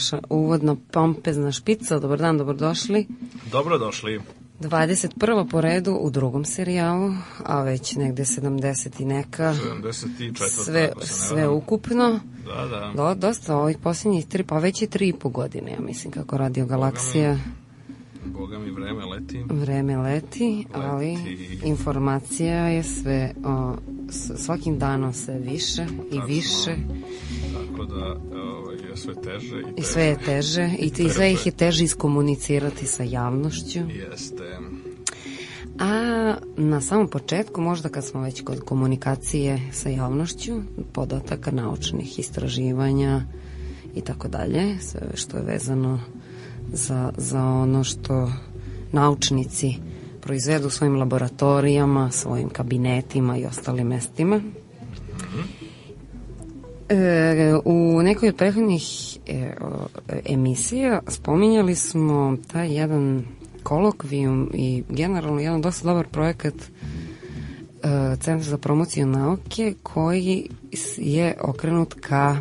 naša uvodno pompezna špica. Dobar dan, dobrodošli. Dobrodošli. 21. po redu u drugom serijalu, a već negde 70 i neka. 74. Sve, sve ukupno. Da, da. Do, dosta ovih posljednjih tri, pa već je tri i po godine, ja mislim, kako Radio Galaksija. Boga mi vreme leti. Vreme leti, ali informacija je sve, o, svakim danom sve više i Tačno. više. Tako da, ove, ovaj, sve teže. I, teže. I sve je teže i, i sve ih je teže iskomunicirati sa javnošću. Jeste. A na samom početku, možda kad smo već kod komunikacije sa javnošću, podataka naučnih istraživanja i tako dalje, sve što je vezano za, za ono što naučnici proizvedu u svojim laboratorijama, svojim kabinetima i ostalim mestima e, u nekoj od prethodnih e, emisija spominjali smo taj jedan kolokvijum i generalno jedan dosta dobar projekat e, Centra za promociju nauke koji je okrenut ka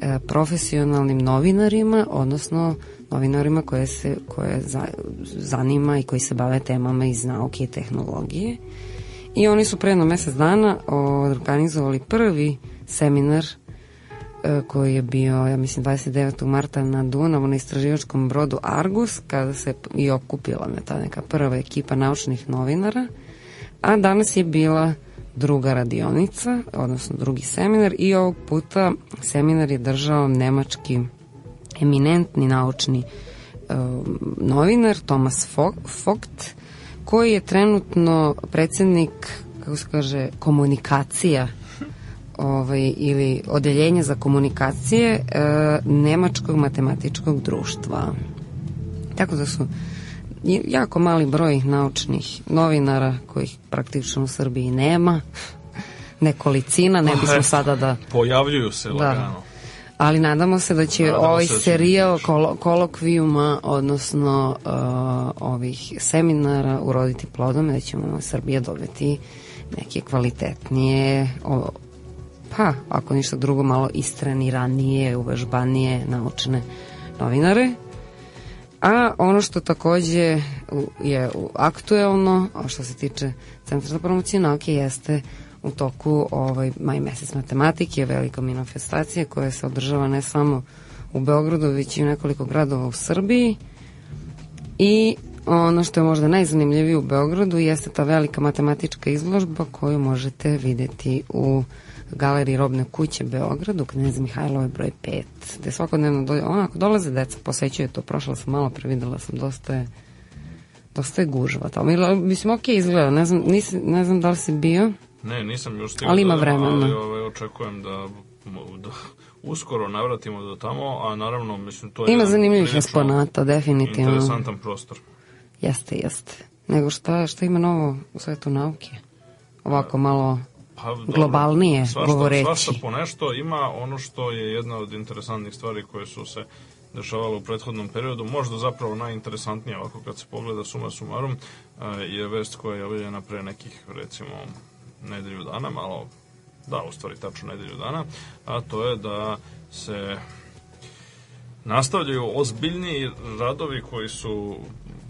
e, profesionalnim novinarima, odnosno novinarima koje se koje za, zanima i koji se bave temama iz nauke i tehnologije. I oni su pre jedno mesec dana organizovali prvi seminar uh, E, koji je bio, ja mislim, 29. marta na Dunavu na istraživačkom brodu Argus, kada se i okupila me ta neka prva ekipa naučnih novinara, a danas je bila druga radionica, odnosno drugi seminar i ovog puta seminar je držao nemački eminentni naučni e, novinar Thomas Vogt, koji je trenutno predsednik, kako se kaže, komunikacija ovaj, ili odeljenje za komunikacije e, Nemačkog matematičkog društva. Tako da su jako mali broj naučnih novinara kojih praktično u Srbiji nema, nekolicina, ne pa bismo sada da... Pojavljuju se da. lagano. Ali nadamo se da će nadamo ovaj se da serijal kol kolokvijuma, odnosno uh, ovih seminara uroditi plodom, da ćemo Srbija dobiti neke kvalitetnije pa ako ništa drugo malo istraniranije, uvežbanije naučne novinare. A ono što takođe je aktuelno, što se tiče Centra za promociju nauke, jeste u toku ovaj, maj mesec matematike, velika manifestacija koja se održava ne samo u Beogradu, već i u nekoliko gradova u Srbiji. I ono što je možda najzanimljivije u Beogradu jeste ta velika matematička izložba koju možete videti u Beogradu galeriji Robne kuće Beogradu, Knez Mihajlove broj 5, gde svakodnevno do, onako dolaze deca, posećuje to. Prošla sam malo pre, videla sam dosta je dosta je gužva tamo. Ili, mislim, ok, izgleda, ne znam, nis, ne znam da li si bio. Ne, nisam još stigao. Ali ima da vremena. Ali ovaj, očekujem da, da uskoro navratimo do tamo, a naravno, mislim, to je... Ima zanimljivih eksponata, definitivno. Interesantan prostor. Jeste, jeste. Nego šta, šta ima novo u svetu nauke? Ovako malo Pa, dobro. globalnije svašta, govoreći. Svašta nešto ima ono što je jedna od interesantnih stvari koje su se dešavalo u prethodnom periodu. Možda zapravo najinteresantnije, ovako kad se pogleda suma sumarom, eh, je vest koja je objavljena pre nekih, recimo, nedelju dana, malo, da, u stvari tačno nedelju dana, a to je da se nastavljaju ozbiljni radovi koji su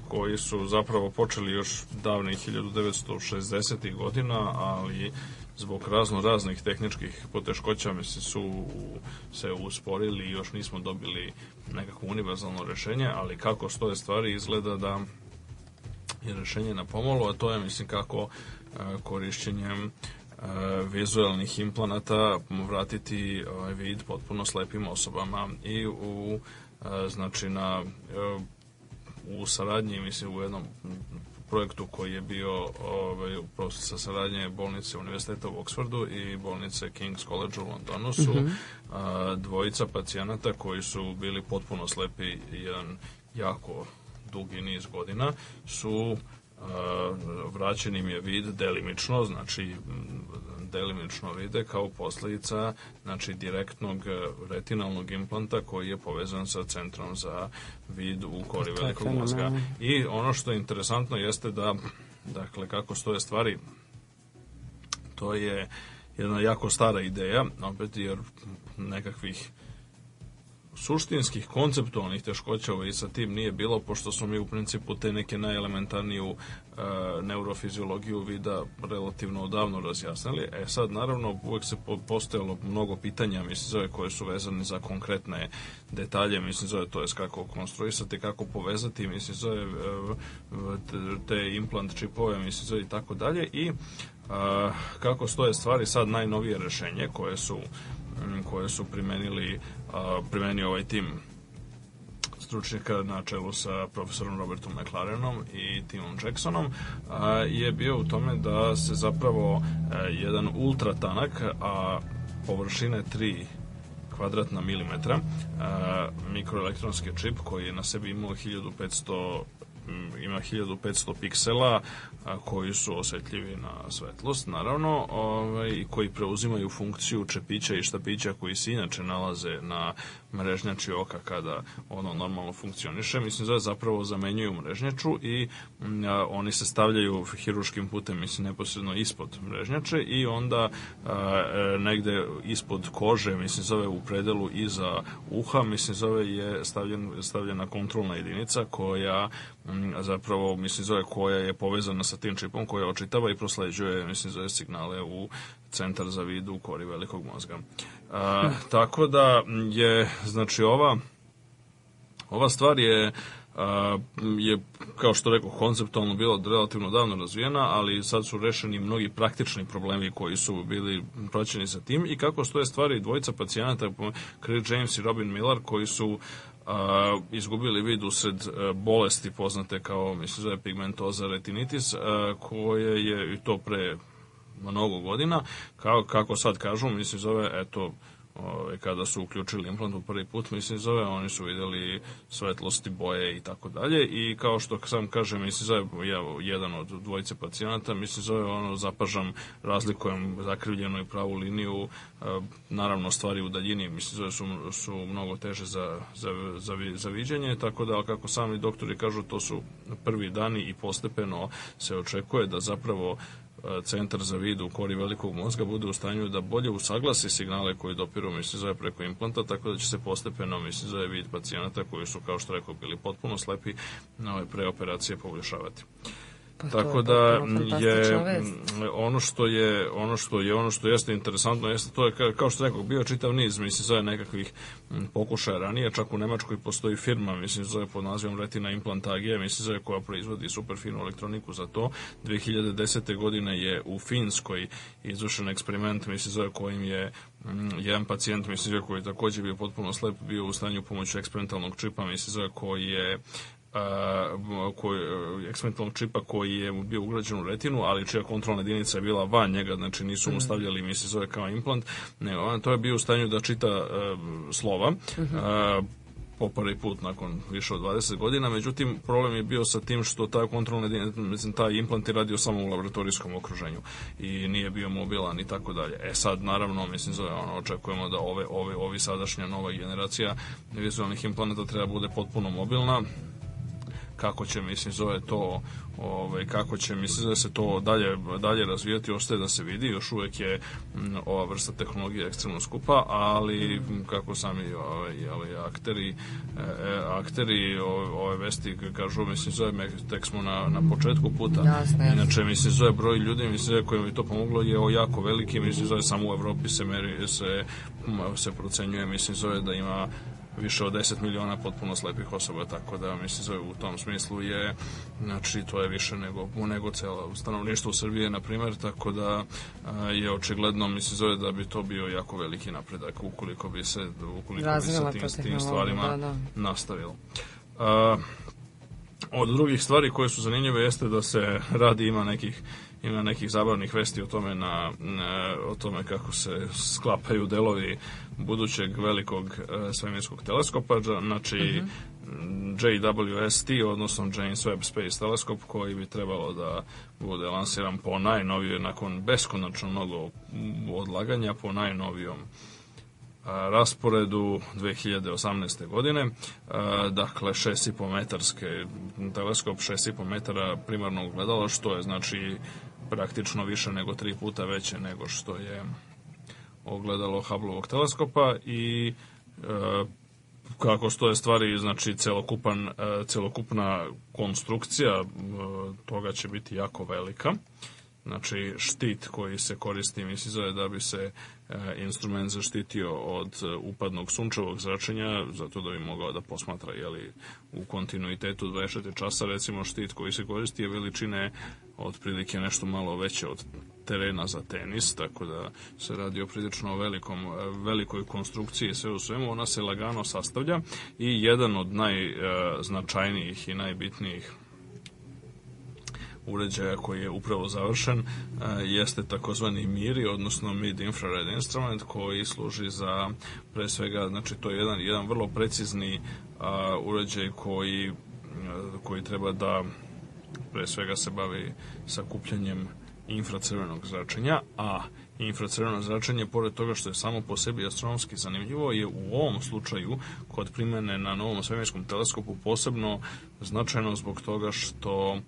koji su zapravo počeli još davne 1960. godina, ali zbog razno raznih tehničkih poteškoća mislim su se usporili i još nismo dobili nekako univerzalno rešenje, ali kako stoje stvari izgleda da je rešenje na pomolu, a to je mislim kako e, korišćenjem e, vizualnih implanata vratiti ovaj vid potpuno slepim osobama i u e, znači na u saradnji mislim u jednom projektu koji je bio ovaj, u sa saradnje bolnice Univerziteta u Oxfordu i bolnice King's College u Londonu su mm -hmm. a, dvojica pacijenata koji su bili potpuno slepi jedan jako dugi niz godina su vraćen im je vid delimično, znači delimično vide kao posledica znači, direktnog e, retinalnog implanta koji je povezan sa centrom za vid u kori pa velikog mozga. I ono što je interesantno jeste da, dakle, kako stoje stvari, to je jedna jako stara ideja, opet jer nekakvih suštinskih konceptualnih teškoća i sa tim nije bilo, pošto smo mi u principu te neke najelementarniju e, neurofiziologiju vida relativno odavno razjasnili. E sad, naravno, uvek se postojalo mnogo pitanja, mislim, zove, koje su vezane za konkretne detalje, mislim, zove, to je kako konstruisati, kako povezati, mislim, zove, e, te implant čipove, mislim, zove, i tako dalje. I kako stoje stvari, sad najnovije rešenje koje su koje su primenili, primenio ovaj tim stručnjaka na čelu sa profesorom Robertom McLarenom i Timom Jacksonom je bio u tome da se zapravo e, jedan ultra tanak, a površine 3 kvadratna milimetra e, mikroelektronski čip koji je na sebi imao 1500 Mm, ima 1500 piksela koji su osetljivi na svetlost, naravno, ovaj, koji preuzimaju funkciju čepića i štapića koji se inače nalaze na mrežnjači oka kada ono normalno funkcioniše. Mislim da zapravo zamenjuju mrežnjaču i mm, a, oni se stavljaju hiruškim putem, mislim, neposredno ispod mrežnjače i onda a, e, negde ispod kože, mislim, zove u predelu iza uha, mislim, zove je stavljen, stavljena kontrolna jedinica koja Mm, a zapravo mislim zove koja je povezana sa tim čipom koja očitava i prosleđuje mislim zove signale u centar za vid u kori velikog mozga. A, tako da je znači ova ova stvar je je, kao što rekao, konceptualno bila relativno davno razvijena, ali sad su rešeni mnogi praktični problemi koji su bili praćeni sa tim i kako stoje stvari dvojica pacijenata, Chris James i Robin Miller, koji su a, izgubili vid usred e, bolesti poznate kao, mislim, zove pigmentoza retinitis, a, e, koje je i to pre mnogo godina, kao, kako sad kažu, mislim, zove, eto, ovaj, kada su uključili implant u prvi put, mislim zove, oni su videli svetlosti, boje i tako dalje i kao što sam kažem, mislim zove, ja jedan od dvojice pacijenata, mislim zove, ono, zapažam, razlikujem zakrivljenu i pravu liniju, e, naravno stvari u daljini, mislim zove, su, su mnogo teže za, za, za, za viđenje, tako da, kako sami doktori kažu, to su prvi dani i postepeno se očekuje da zapravo centar za vid u kori velikog mozga bude u stanju da bolje usaglasi signale koji dopiru misli preko implanta, tako da će se postepeno misli vid pacijenata koji su, kao što rekao, bili potpuno slepi na ove preoperacije poboljšavati. Pa Tako da je ono što je ono što je ono što jeste interesantno jeste to je ka, kao što rekao bio čitav niz mislim zove nekakvih pokušaja ranije čak u Nemačkoj postoji firma mislim zove pod nazivom Retina Implant AG mislim zove koja proizvodi super finu elektroniku za to 2010. godine je u Finskoj izvršen eksperiment mislim zove kojim je jedan pacijent, mislim, koji je takođe bio potpuno slep, bio u stanju pomoću eksperimentalnog čipa, mislim, koji je uh, koji, e, eksperimentalnog čipa koji je mu bio ugrađen u retinu, ali čija kontrolna jedinica je bila van njega, znači nisu mu mhm. stavljali, mi se zove kao implant, nego on to je bio u stanju da čita uh, slova, uh, po prvi put nakon više od 20 godina. Međutim, problem je bio sa tim što taj jedinica, mislim, taj implant je radio samo u laboratorijskom okruženju i nije bio mobilan i tako dalje. E sad, naravno, mislim, zove, ono, očekujemo da ove, ove, ovi sadašnja nova generacija vizualnih implanata treba da bude potpuno mobilna kako će mislim zove to ovaj kako će mislim da se to dalje dalje razvijati ostaje da se vidi još uvek je mm, ova vrsta tehnologije ekstremno skupa ali mm, kako sami ovaj ali akteri e, e akteri ove, vesti kažu mislim zove me, tek smo na, na početku puta jasne, inače mislim zove broj ljudi mislim zove kojima bi to pomoglo je jako veliki mislim zove samo u Evropi se meri se mm, se procenjuje mislim zove da ima više od 10 miliona potpuno slepih osoba, tako da mislim u tom smislu je, znači to je više nego, nego cela stanovništvo u Srbije, na primer, tako da je očigledno, mislim zove da bi to bio jako veliki napredak ukoliko bi se, ukoliko Razvila bi se tim, tim stvarima da, da. nastavilo. A, od drugih stvari koje su zanimljive jeste da se radi ima nekih ima nekih zabavnih vesti o tome, na, o tome kako se sklapaju delovi budućeg velikog e, svemirskog teleskopa, znači mm -hmm. JWST, odnosno James Webb Space Telescope koji bi trebalo da bude lansiran po najnovijoj, nakon beskonačno mnogo odlaganja, po najnovijom rasporedu 2018. godine, dakle 6,5 metarske teleskop, 6,5 metara primarnog gledala, što je znači praktično više nego tri puta veće nego što je ogledalo Hubbleovog teleskopa i e, kako stoje stvari, znači celokupan, e, celokupna konstrukcija e, toga će biti jako velika. Znači štit koji se koristi misli zove da bi se e, instrument zaštitio od e, upadnog sunčevog zračenja, zato da bi mogao da posmatra jeli, u kontinuitetu 24 časa, recimo štit koji se koristi je veličine otprilike nešto malo veće od terena za tenis, tako da se radi o prilično velikom, e, velikoj konstrukciji sve u svemu. Ona se lagano sastavlja i jedan od najznačajnijih e, i najbitnijih uređaja koji je upravo završen e, jeste takozvani MIRI, odnosno Mid Infrared Instrument, koji služi za, pre svega, znači to je jedan, jedan vrlo precizni uređaj koji, koji treba da pre svega se bavi sakupljanjem infracrvenog zračenja, a infracrveno zračenje, pored toga što je samo po sebi astronomski zanimljivo, je u ovom slučaju kod primene na novom svemirskom teleskopu posebno značajno zbog toga što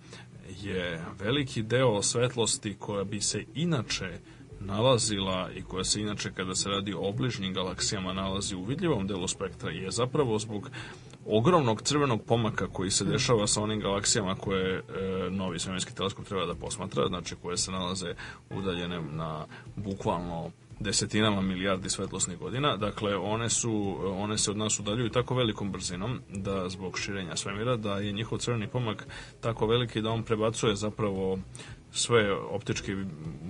je veliki deo svetlosti koja bi se inače nalazila i koja se inače kada se radi o obližnjim galaksijama nalazi u vidljivom delu spektra je zapravo zbog ogromnog crvenog pomaka koji se dešava sa onim galaksijama koje e, novi svemirski teleskop treba da posmatra, znači koje se nalaze udaljene na bukvalno desetinama milijardi svetlosnih godina. Dakle, one, su, one se od nas udaljuju tako velikom brzinom da zbog širenja svemira da je njihov crveni pomak tako veliki da on prebacuje zapravo sve optičke,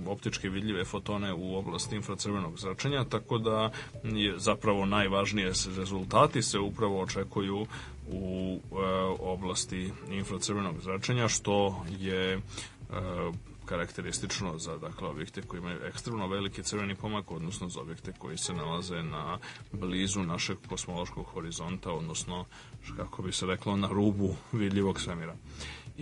optičke vidljive fotone u oblasti infracrvenog zračenja, tako da je zapravo najvažnije rezultati se upravo očekuju u e, oblasti infracrvenog zračenja, što je e, karakteristično za dakle objekte koji imaju ekstremno veliki crveni pomak, odnosno za objekte koji se nalaze na blizu našeg kosmološkog horizonta, odnosno kako bi se reklo na rubu vidljivog svemira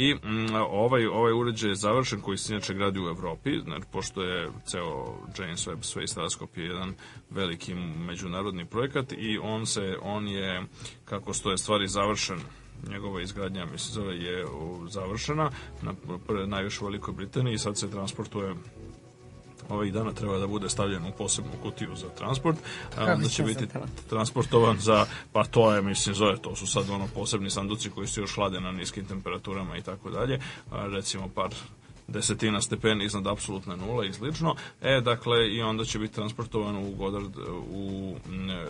i mm, ovaj, ovaj uređaj je završen koji se inače gradi u Evropi, znači, pošto je ceo James Webb Space Telescope jedan veliki međunarodni projekat i on se, on je, kako stoje stvari, završen njegova izgradnja mislim zove je završena na najviše u Velikoj Britaniji i sad se transportuje ovih dana treba da bude stavljen u posebnu kutiju za transport, a onda će da biti transportovan za, pa to je, mislim, zove, to su sad ono posebni sanduci koji su još hlade na niskim temperaturama i tako dalje, recimo par desetina stepeni iznad apsolutne nule i slično. E, dakle, i onda će biti transportovan u Goddard, u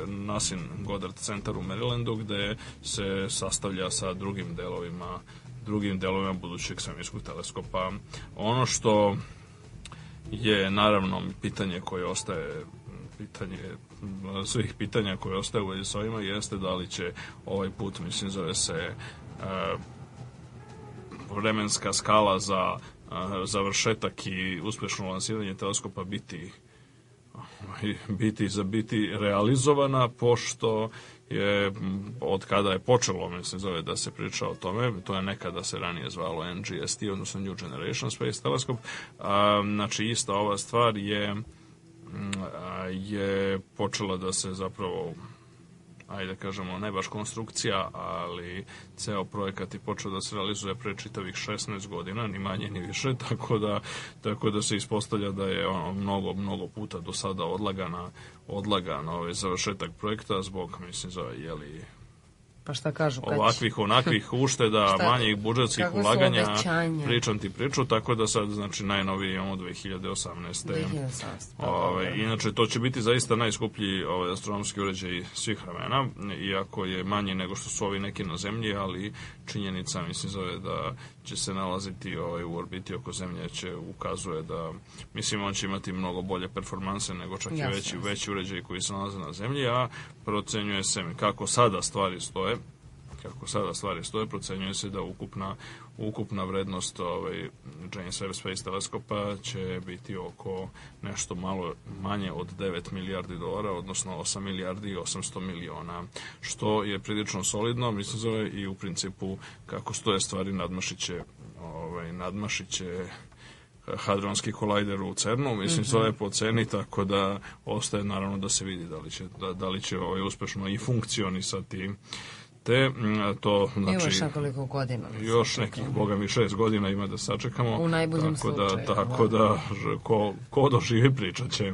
Nasin Goddard centar u Marylandu, gde se sastavlja sa drugim delovima drugim delovima budućeg svemirskog teleskopa. Ono što je naravno pitanje koje ostaje pitanje svih pitanja koje ostaje u s ovima jeste da li će ovaj put mislim zove se e, vremenska skala za e, završetak i uspešno lansiranje teleskopa biti biti za biti realizovana pošto je od kada je počelo, mislim, zove da se priča o tome, to je nekada se ranije zvalo NGST, odnosno New Generation Space Telescope, a, znači ista ova stvar je je počela da se zapravo ajde da kažemo, ne baš konstrukcija, ali ceo projekat je počeo da se realizuje pre čitavih 16 godina, ni manje ni više, tako da, tako da se ispostavlja da je ono mnogo, mnogo puta do sada odlagana odlagan ovaj završetak projekta zbog, mislim, za, jeli, pa šta kažu? Kad ovakvih, onakvih ušteda, šta, manjih budžetskih ulaganja, pričam ti priču, tako da sad, znači, najnoviji imamo 2018. 2018 pa, ove, ovaj, inače, to će biti zaista najskuplji ove, ovaj, astronomski uređaj svih vremena, iako je manji nego što su ovi neki na zemlji, ali činjenica, mislim, zove da će se nalaziti ovaj, u orbiti oko zemlje će ukazuje da, mislim, on će imati mnogo bolje performanse nego čak jasne, i veći, veći uređaji koji se nalaze na zemlji, a procenjuje se kako sada stvari stoje, kako sada stvari stoje, procenjuje se da ukupna, ukupna vrednost ovaj, James Webb Space teleskopa će biti oko nešto malo manje od 9 milijardi dolara, odnosno 8 milijardi i 800 miliona, što je prilično solidno, mislim zove, i u principu kako stoje stvari nadmašiće ovaj, nadmašiće hadronski kolajder u CERNu, mislim mm -hmm. je po ceni, tako da ostaje naravno da se vidi da li će, da, da li će ovaj uspešno i funkcionisati te mm, to znači još nekoliko godina još nekih boga mi šest godina ima da sačekamo u najboljem tako da, slučaju, da tako da ko ko doživi pričaće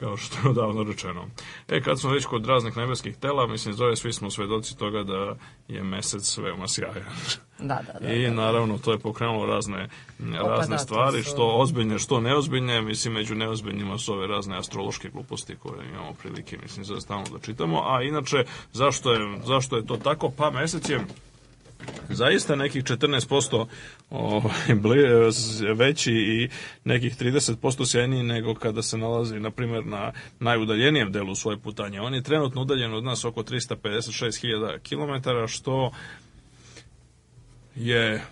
kao što je odavno rečeno. E, kad smo već kod raznih nebeskih tela, mislim, zove svi smo svedoci toga da je mesec veoma sjajan. Da, da, da, I da, da. naravno to je pokrenulo razne, razne da, stvari, što ozbiljne, što neozbiljne, mislim među neozbiljnima su ove razne astrološke gluposti koje imamo prilike, mislim, za stalno da čitamo, a inače, zašto je, zašto je to tako? Pa mesec je zaista nekih 14% ovaj, veći i nekih 30% sjajniji nego kada se nalazi, na primjer, na najudaljenijem delu svoje putanje. On je trenutno udaljen od nas oko 356.000 km, što je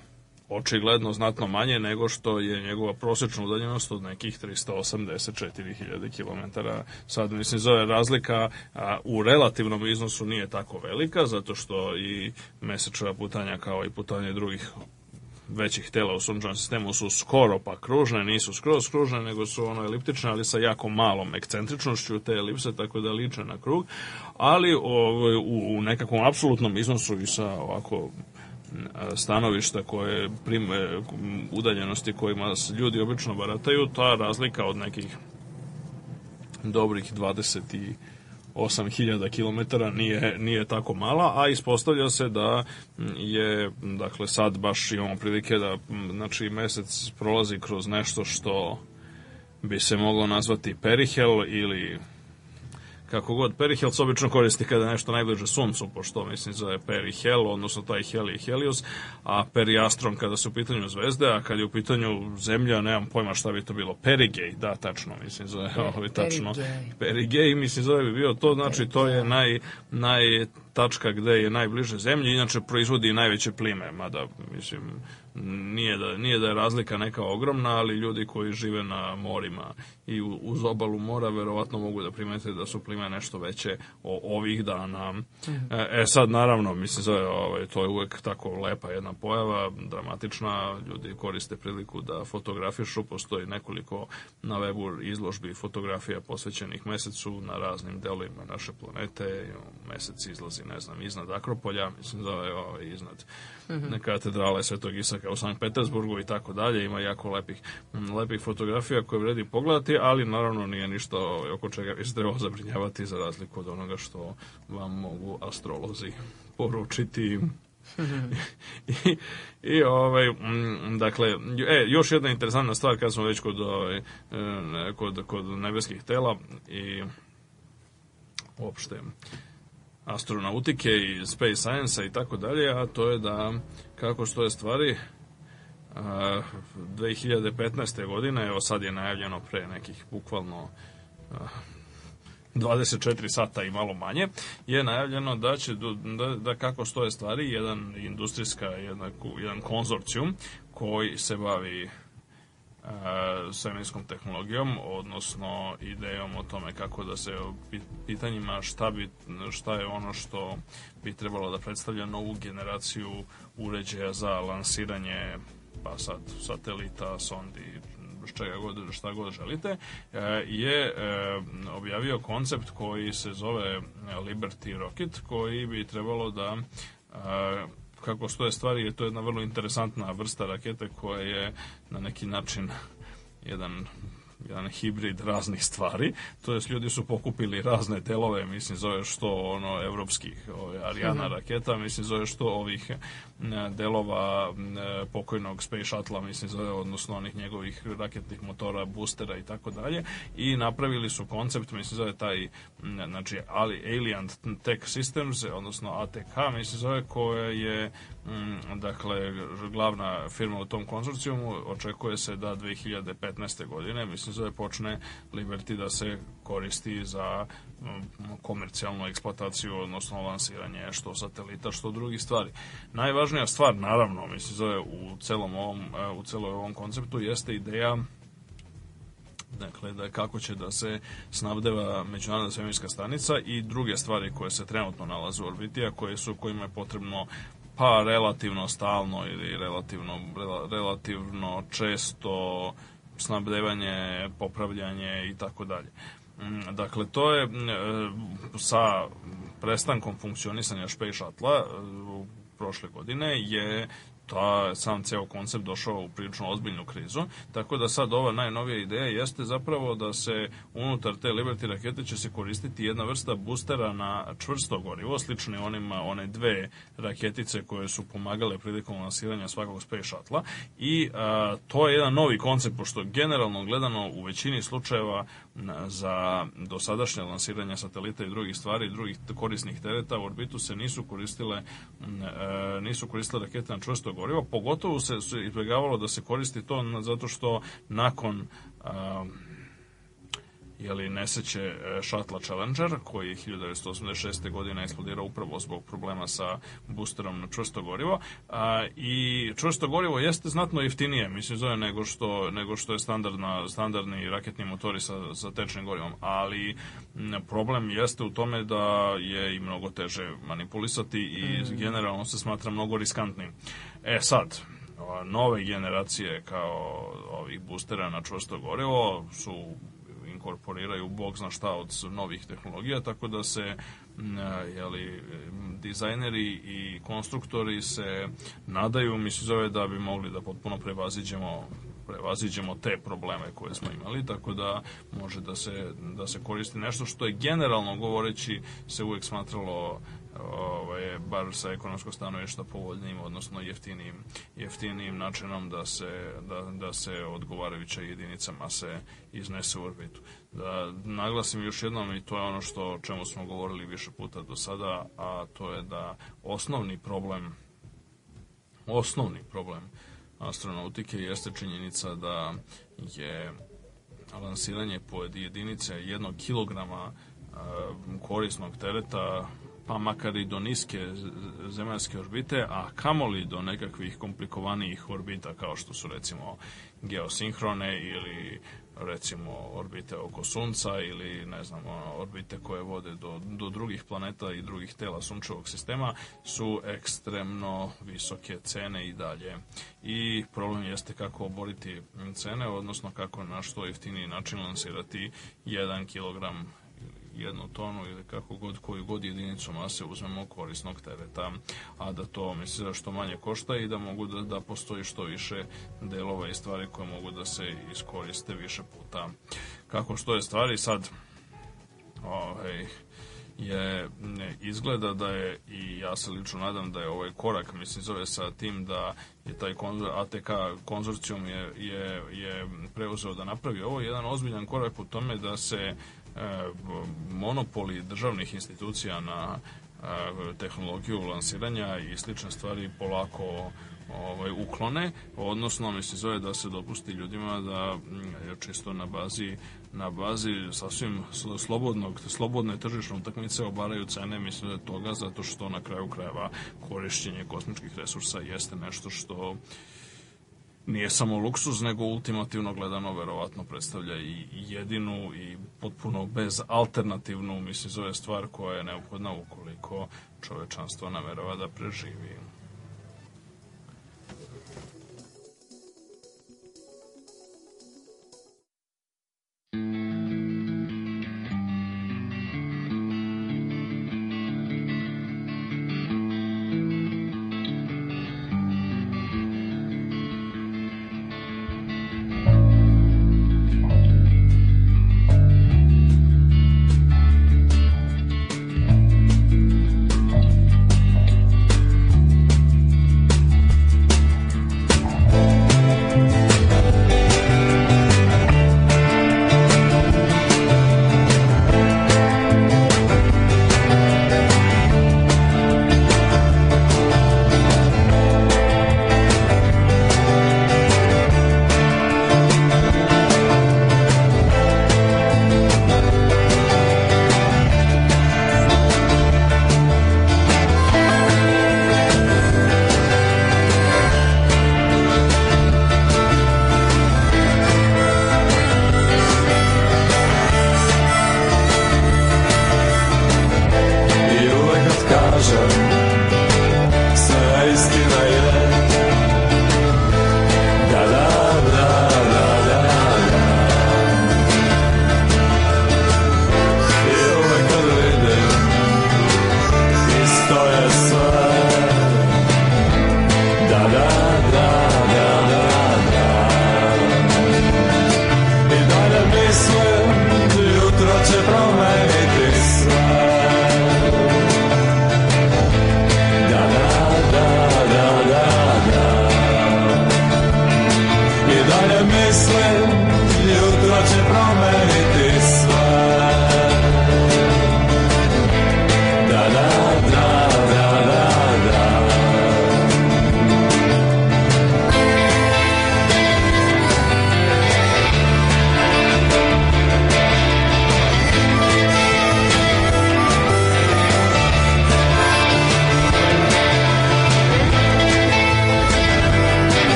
očigledno znatno manje nego što je njegova prosečna udaljenost od nekih 384.000 km. Sad, mislim, zove razlika a, u relativnom iznosu nije tako velika, zato što i mesečeva putanja kao i putanje drugih većih tela u sunčanom sistemu su skoro pa kružne, nisu skroz kružne, nego su ono eliptične, ali sa jako malom ekcentričnošću te elipse, tako da liče na krug, ali o, ovaj, u, u nekakvom apsolutnom iznosu i sa ovako stanovišta koje prime, udaljenosti kojima ljudi obično barataju, ta razlika od nekih dobrih 20 8000 km nije, nije tako mala, a ispostavlja se da je, dakle sad baš imamo prilike da znači, mesec prolazi kroz nešto što bi se moglo nazvati perihel ili kako god, perihel se obično koristi kada je nešto najbliže suncu, pošto mislim zove perihel, odnosno taj heli i helios, a periastron kada su u pitanju zvezde, a kad je u pitanju zemlja, nemam pojma šta bi to bilo, perigej, da, tačno, mislim zove, e, ovo ovaj, tačno, perigej. perigej, mislim zove bi bio to, znači to je naj, naj tačka gde je najbliže zemlji, inače proizvodi najveće plime, mada, mislim, nije da, nije da je razlika neka ogromna, ali ljudi koji žive na morima i uz obalu mora verovatno mogu da primete da su plime nešto veće o, ovih dana. Mhm. E, e, sad naravno, mislim se, ovaj, to je uvek tako lepa jedna pojava, dramatična, ljudi koriste priliku da fotografišu, postoji nekoliko na webu izložbi fotografija posvećenih mesecu na raznim delovima naše planete, mesec izlazi, ne znam, iznad Akropolja, mislim da zove ovaj, iznad -hmm. katedrale Svetog Isaka u Sankt Petersburgu i tako dalje. Ima jako lepih, lepih fotografija koje vredi pogledati, ali naravno nije ništa ovaj, oko čega bi se trebalo zabrinjavati za razliku od onoga što vam mogu astrolozi poručiti. I, i ovaj, dakle, e, još jedna interesantna stvar kad smo već kod, ovaj, e, kod, kod nebeskih tela i uopšte astronautike i space science i tako dalje, a to je da kako što je stvari 2015. godine, evo sad je najavljeno pre nekih bukvalno 24 sata i malo manje, je najavljeno da će, da, da kako stoje stvari, jedan industrijska, jedna, jedan konzorcijum koji se bavi E, svemirskom tehnologijom, odnosno idejom o tome kako da se pitanjima šta, bi, šta je ono što bi trebalo da predstavlja novu generaciju uređaja za lansiranje pa sad satelita, sondi, čega god, šta god želite, e, je e, objavio koncept koji se zove Liberty Rocket, koji bi trebalo da kako stoje stvari, jer to je jedna vrlo interesantna vrsta rakete koja je na neki način jedan jedan hibrid raznih stvari, to jest ljudi su pokupili razne delove, mislim zove što ono evropskih ove, ovaj, Ariana mhm. raketa, mislim zove što ovih eh, delova eh, pokojnog Space Shuttle, mislim zove, odnosno onih njegovih raketnih motora, boostera i tako dalje i napravili su koncept, mislim zove taj, mm, znači ali Alien Tech Systems, odnosno ATK, mislim zove, koja je Mm, dakle, glavna firma u tom konzorcijumu, očekuje se da 2015. godine, mislim da počne Liberty da se koristi za mm, komercijalnu eksploataciju, odnosno lansiranje što satelita, što drugih stvari. Najvažnija stvar, naravno, mislim zove u celom ovom, e, u celoj ovom konceptu jeste ideja dakle da kako će da se snabdeva međunarodna svemirska stanica i druge stvari koje se trenutno nalaze u orbiti, a koje su kojima je potrebno pa relativno stalno ili relativno, relativno često snabdevanje, popravljanje i tako dalje. Mm, dakle, to je mm, e, sa prestankom funkcionisanja Space Shuttle e, prošle godine je ta, sam ceo koncept došao u prilično ozbiljnu krizu, tako da sad ova najnovija ideja jeste zapravo da se unutar te Liberty rakete će se koristiti jedna vrsta boostera na čvrsto gorivo, slični onima one dve raketice koje su pomagale prilikom lansiranja svakog Space shuttle i a, to je jedan novi koncept, pošto generalno gledano u većini slučajeva za dosadašnje lansiranje satelita i drugih stvari drugih korisnih tereta u orbitu se nisu koristile e, nisu koristile rakete na čvrsto gorivo, pogotovo se izbjegavalo da se koristi to zato što nakon jeli, neseće šatla e, Challenger, koji je 1986. godine eksplodirao upravo zbog problema sa boosterom na čvrsto gorivo. A, I čvrsto gorivo jeste znatno jeftinije, mislim, zove, nego što, nego što je standardna, standardni raketni motori sa, sa tečnim gorivom. Ali problem jeste u tome da je i mnogo teže manipulisati i mm. generalno se smatra mnogo riskantnim. E sad, nove generacije kao ovih boostera na čvrsto gorivo su inkorporiraju bog zna šta od novih tehnologija, tako da se jeli, dizajneri i konstruktori se nadaju, mi se zove, da bi mogli da potpuno prevaziđemo prevaziđemo te probleme koje smo imali, tako da može da se, da se koristi nešto što je generalno govoreći se uvek smatralo ovaj, bar sa ekonomskog stanovišta povoljnijim, odnosno jeftinijim, jeftinijim načinom da se, da, da se odgovarajuća jedinica mase iznese u orbitu. Da naglasim još jednom i to je ono što o čemu smo govorili više puta do sada, a to je da osnovni problem osnovni problem astronautike jeste činjenica da je lansiranje po jedinice jednog kilograma e, korisnog tereta pa makar i do niske zemaljske orbite, a kamoli do nekakvih komplikovanijih orbita kao što su recimo geosinhrone ili recimo orbite oko sunca ili ne znam orbite koje vode do, do drugih planeta i drugih tela sunčevog sistema su ekstremno visoke cene i dalje i problem jeste kako oboriti cene odnosno kako na što jeftiniji način lansirati 1 kg jednu tonu ili kako god koju god jedinicu mase uzmemo korisnog tereta, a da to misli da što manje košta i da mogu da, da postoji što više delova i stvari koje mogu da se iskoriste više puta. Kako što je stvari sad ovaj, je izgleda da je i ja se lično nadam da je ovaj korak mislim zove sa tim da je taj konzor, ATK konzorcijum je, je, je preuzeo da napravi ovo jedan ozbiljan korak u tome da se E, monopoli državnih institucija na e, tehnologiju lansiranja i slične stvari polako ovaj, uklone, odnosno mi se zove da se dopusti ljudima da je mm, čisto na bazi na bazi sasvim slobodnog, slobodne tržišne utakmice obaraju cene, mislim da toga, zato što na kraju krajeva korišćenje kosmičkih resursa jeste nešto što nije samo luksuz, nego ultimativno gledano verovatno predstavlja i jedinu i potpuno bez alternativnu, mislim, zove stvar koja je neophodna ukoliko čovečanstvo namerava da preživi. thank you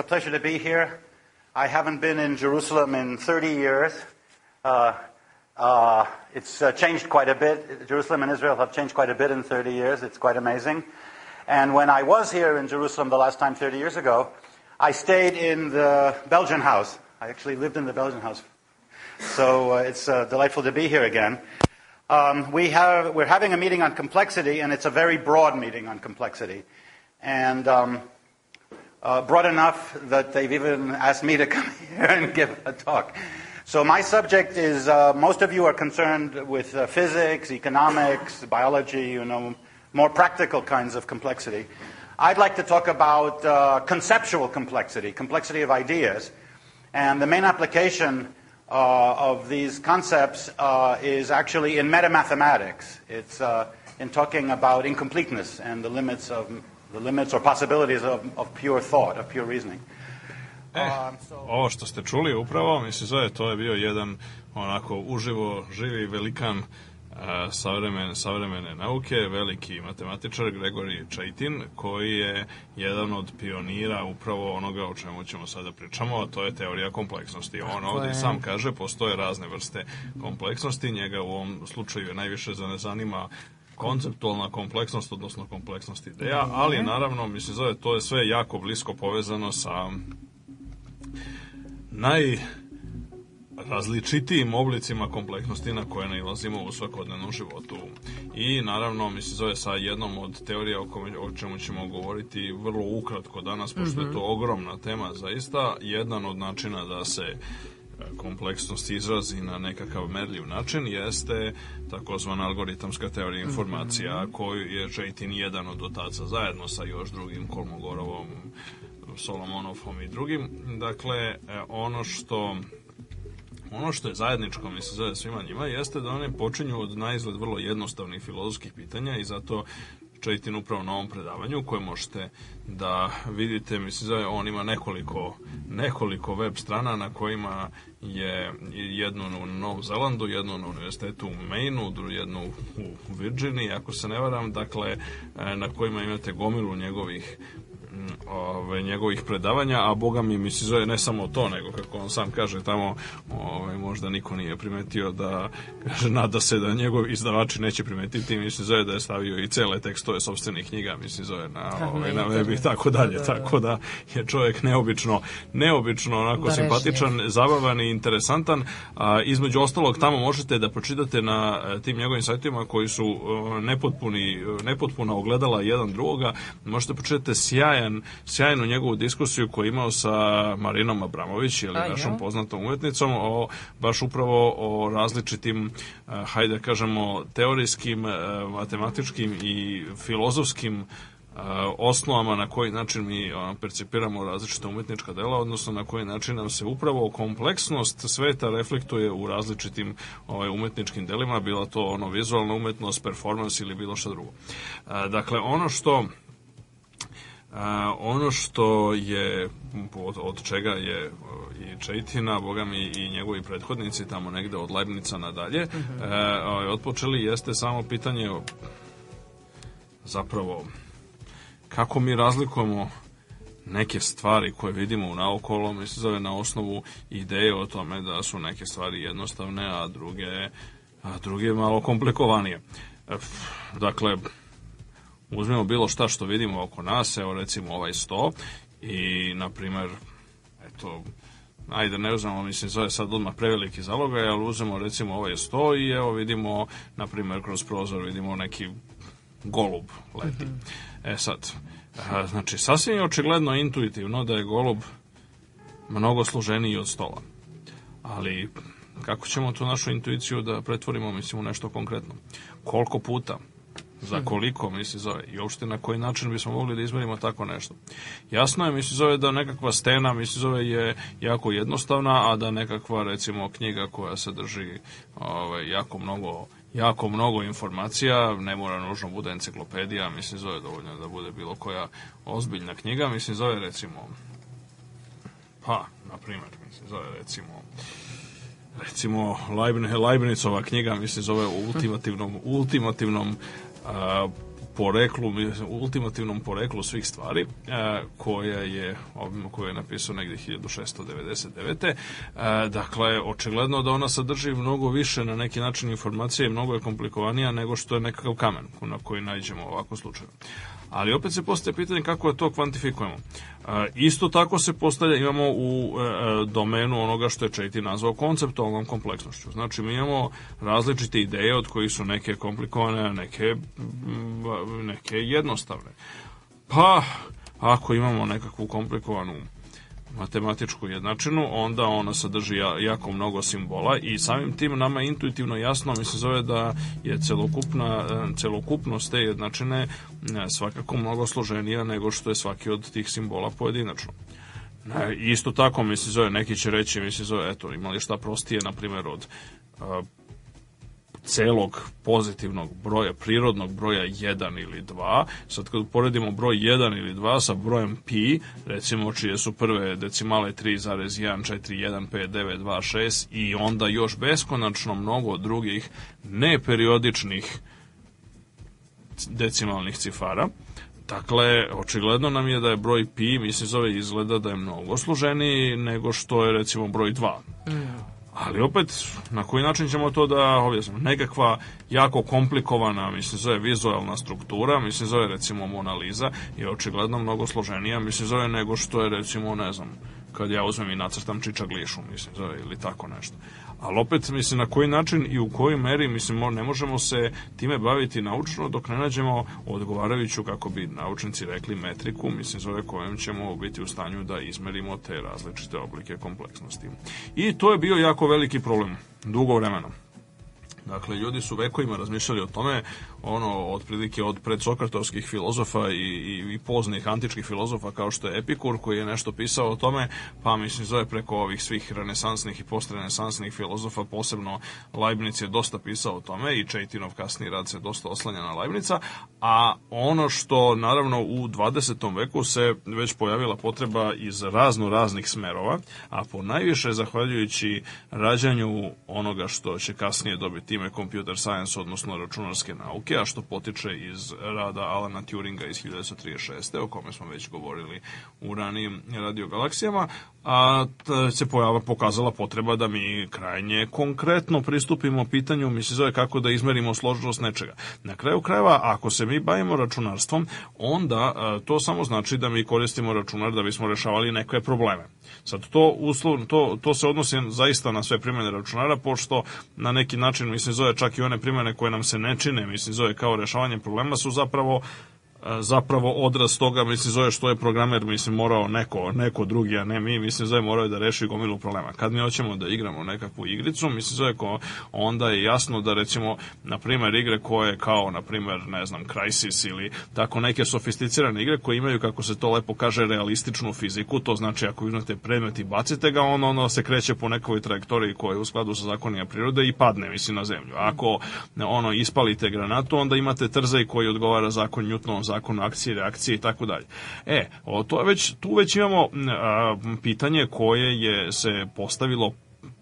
a pleasure to be here. I haven't been in Jerusalem in 30 years. Uh, uh, it's uh, changed quite a bit. Jerusalem and Israel have changed quite a bit in 30 years. It's quite amazing. And when I was here in Jerusalem the last time 30 years ago, I stayed in the Belgian house. I actually lived in the Belgian house. So uh, it's uh, delightful to be here again. Um, we have, we're having a meeting on complexity, and it's a very broad meeting on complexity. And um, uh, broad enough that they've even asked me to come here and give a talk. So, my subject is uh, most of you are concerned with uh, physics, economics, biology, you know, more practical kinds of complexity. I'd like to talk about uh, conceptual complexity, complexity of ideas. And the main application uh, of these concepts uh, is actually in metamathematics. It's in talking about incompleteness and the limits of the limits or possibilities of, of pure thought, of pure reasoning. E, ovo što ste čuli upravo, mislim zove, to je bio jedan onako uživo živi velikan a, eh, savremene, savremene nauke, veliki matematičar Gregory Chaitin, koji je jedan od pionira upravo onoga o čemu ćemo sada pričamo, a to je teorija kompleksnosti. On ovdje sam kaže, postoje razne vrste kompleksnosti, njega u ovom slučaju najviše zanima konceptualna kompleksnost, odnosno kompleksnost ideja, ali mhm. naravno, mislim, zove, to je sve jako blisko povezano sa naj različitijim oblicima kompleksnosti na koje nalazimo u svakodnevnom životu. I naravno, mislim, zove sa jednom od teorija o, kome, o čemu ćemo govoriti vrlo ukratko danas, pošto mm -hmm. je mhm. to ogromna tema zaista, jedan od načina da se kompleksnost izrazi na nekakav merljiv način jeste takozvana algoritamska teorija informacija mhm. koju je Čajtin jedan od otaca zajedno sa još drugim Kolmogorovom, Solomonovom i drugim. Dakle, e, ono što ono što je zajedničko, mislim, za svima njima, jeste da one počinju od najizgled vrlo jednostavnih filozofskih pitanja i zato Čajetina upravo na ovom predavanju koje možete da vidite, mislim zove, on ima nekoliko, nekoliko web strana na kojima je jednu u Novu Zelandu, jednu na univerzitetu u Mainu, jednu u Virginiji, ako se ne varam, dakle, e, na kojima imate gomilu njegovih ovaj, njegovih predavanja, a boga mi mi se zove ne samo to, nego kako on sam kaže tamo, ovaj, možda niko nije primetio da, kaže, nada se da njegov izdavači neće primetiti, mislim zove da je stavio i cele tekstove sobstvenih knjiga, mislim zove na, ovaj, na web i tako da, dalje, da, da, tako da je čovjek neobično, neobično onako Barešnje. Da simpatičan, zabavan i interesantan, a, između ostalog tamo možete da pročitate na e, tim njegovim sajtima koji su e, nepotpuni, e, nepotpuna ogledala jedan drugoga, možete pročitati sjajan sjajn, sjajnu njegovu diskusiju koju je imao sa Marinom Abramović, ili našom poznatom umetnicom, o, baš upravo o različitim, e, hajde da kažemo, teorijskim, e, matematičkim i filozofskim e, osnovama na koji način mi percipiramo različita umetnička dela, odnosno na koji način nam se upravo kompleksnost sveta reflektuje u različitim ovaj, umetničkim delima, bila to ono vizualna umetnost, performans ili bilo šta drugo. Dakle, ono što A, ono što je, od, od čega je e, i Čejtina, boga mi i njegovi prethodnici tamo negde od Leibnica nadalje, mm -hmm. e, otpočeli jeste samo pitanje o, zapravo kako mi razlikujemo neke stvari koje vidimo u naokolo, mislim zove na osnovu ideje o tome da su neke stvari jednostavne, a druge, a druge malo komplikovanije. E, dakle, uzmemo bilo šta što vidimo oko nas, evo recimo ovaj sto i na primer, eto ajde ne uzmemo, mislim, to sad odmah preveliki zalogaj, ali uzmemo recimo ovaj sto i evo vidimo, na primer, kroz prozor vidimo neki golub leti. Mm -hmm. E sad, a, znači, sasvim je očigledno intuitivno da je golub mnogo služeniji od stola. Ali, kako ćemo tu našu intuiciju da pretvorimo, mislim, u nešto konkretno? Koliko puta za hm. koliko, misli zove, i uopšte na koji način bismo mogli da izmerimo tako nešto. Jasno je, misli zove, da nekakva stena, misli zove, je jako jednostavna, a da nekakva, recimo, knjiga koja se drži ovaj, jako mnogo jako mnogo informacija, ne mora nužno da bude enciklopedija, mislim zove dovoljno da bude bilo koja ozbiljna knjiga, mislim zove recimo pa, na primjer, mislim zove recimo recimo Leibnizova knjiga, mislim zove u ultimativnom, ultimativnom a, poreklu, ultimativnom poreklu svih stvari a, koja je ovima koju je napisao negde 1699. A, dakle, očigledno da ona sadrži mnogo više na neki način informacije i mnogo je komplikovanija nego što je nekakav kamen na koji najđemo ovako slučaju ali opet se postaje pitanje kako da to kvantifikujemo. E, isto tako se postavlja, imamo u e, e, domenu onoga što je Četi nazvao konceptualnom kompleksnošću. Znači, mi imamo različite ideje od kojih su neke komplikovane, neke, neke jednostavne. Pa, ako imamo nekakvu komplikovanu matematičku jednačinu, onda ona sadrži jako mnogo simbola i samim tim nama intuitivno jasno mi se zove da je celokupna, e, celokupnost te jednačine e, svakako mnogo složenija nego što je svaki od tih simbola pojedinačno. E, isto tako mi se zove, neki će reći, mi se zove, eto, imali šta prostije, na primjer, od celog pozitivnog broja, prirodnog broja 1 ili 2. Sad kad uporedimo broj 1 ili 2 sa brojem pi, recimo čije su prve decimale 3,141592,6 i onda još beskonačno mnogo drugih neperiodičnih decimalnih cifara, Dakle, očigledno nam je da je broj pi, mislim zove, izgleda da je mnogo složeniji nego što je recimo broj 2. Mm. Ali opet, na koji način ćemo to da objasnimo? Nekakva jako komplikovana, mislim, zove vizualna struktura, mislim, zove recimo Mona Lisa, je očigledno mnogo složenija, mislim, zove nego što je recimo, ne znam, kad ja uzmem i nacrtam čiča glišu, mislim, zove, ili tako nešto ali opet, mislim, na koji način i u kojoj meri, mislim, ne možemo se time baviti naučno dok ne nađemo odgovarajuću, kako bi naučnici rekli, metriku, mislim, zove kojom ćemo biti u stanju da izmerimo te različite oblike kompleksnosti. I to je bio jako veliki problem, dugo vremena. Dakle, ljudi su vekovima razmišljali o tome ono, otprilike od predsokratovskih filozofa i, i, i poznih antičkih filozofa kao što je Epikur koji je nešto pisao o tome, pa mislim zove preko ovih svih renesansnih i postrenesansnih filozofa, posebno Leibniz je dosta pisao o tome i Čejtinov kasni rad se dosta oslanja na Leibnica, a ono što naravno u 20. veku se već pojavila potreba iz razno raznih smerova, a po najviše zahvaljujući rađanju onoga što će kasnije dobiti ime computer science, odnosno računarske nauke, fizike, a što potiče iz rada Alana Turinga iz 1936. o kome smo već govorili u ranijim radiogalaksijama a se pojava pokazala potreba da mi krajnje konkretno pristupimo pitanju, mi se zove kako da izmerimo složenost nečega. Na kraju krajeva, ako se mi bavimo računarstvom, onda a, e, to samo znači da mi koristimo računar da bismo rešavali neke probleme. Sad, to, uslov, to, to se odnosi zaista na sve primjene računara, pošto na neki način, mislim, zove čak i one primene koje nam se ne čine, mislim, zove kao rešavanje problema, su zapravo E, zapravo odraz toga, mislim, zove što je programer, mislim, morao neko, neko drugi, a ne mi, mislim, zove morao da reši gomilu problema. Kad mi hoćemo da igramo nekakvu igricu, mislim, zove ko, onda je jasno da, recimo, na primer, igre koje kao, na primer, ne znam, Crisis ili tako neke sofisticirane igre koje imaju, kako se to lepo kaže, realističnu fiziku, to znači ako uzmete predmet i bacite ga, on ono se kreće po nekoj trajektoriji koja je u skladu sa zakonima prirode i padne, mislim, na zemlju. ako ono ispalite granatu, onda imate trzaj koji odgovara zakon Newtonom zakonu akcije, reakcije i tako dalje. E, o, to je već, tu već imamo a, pitanje koje je se postavilo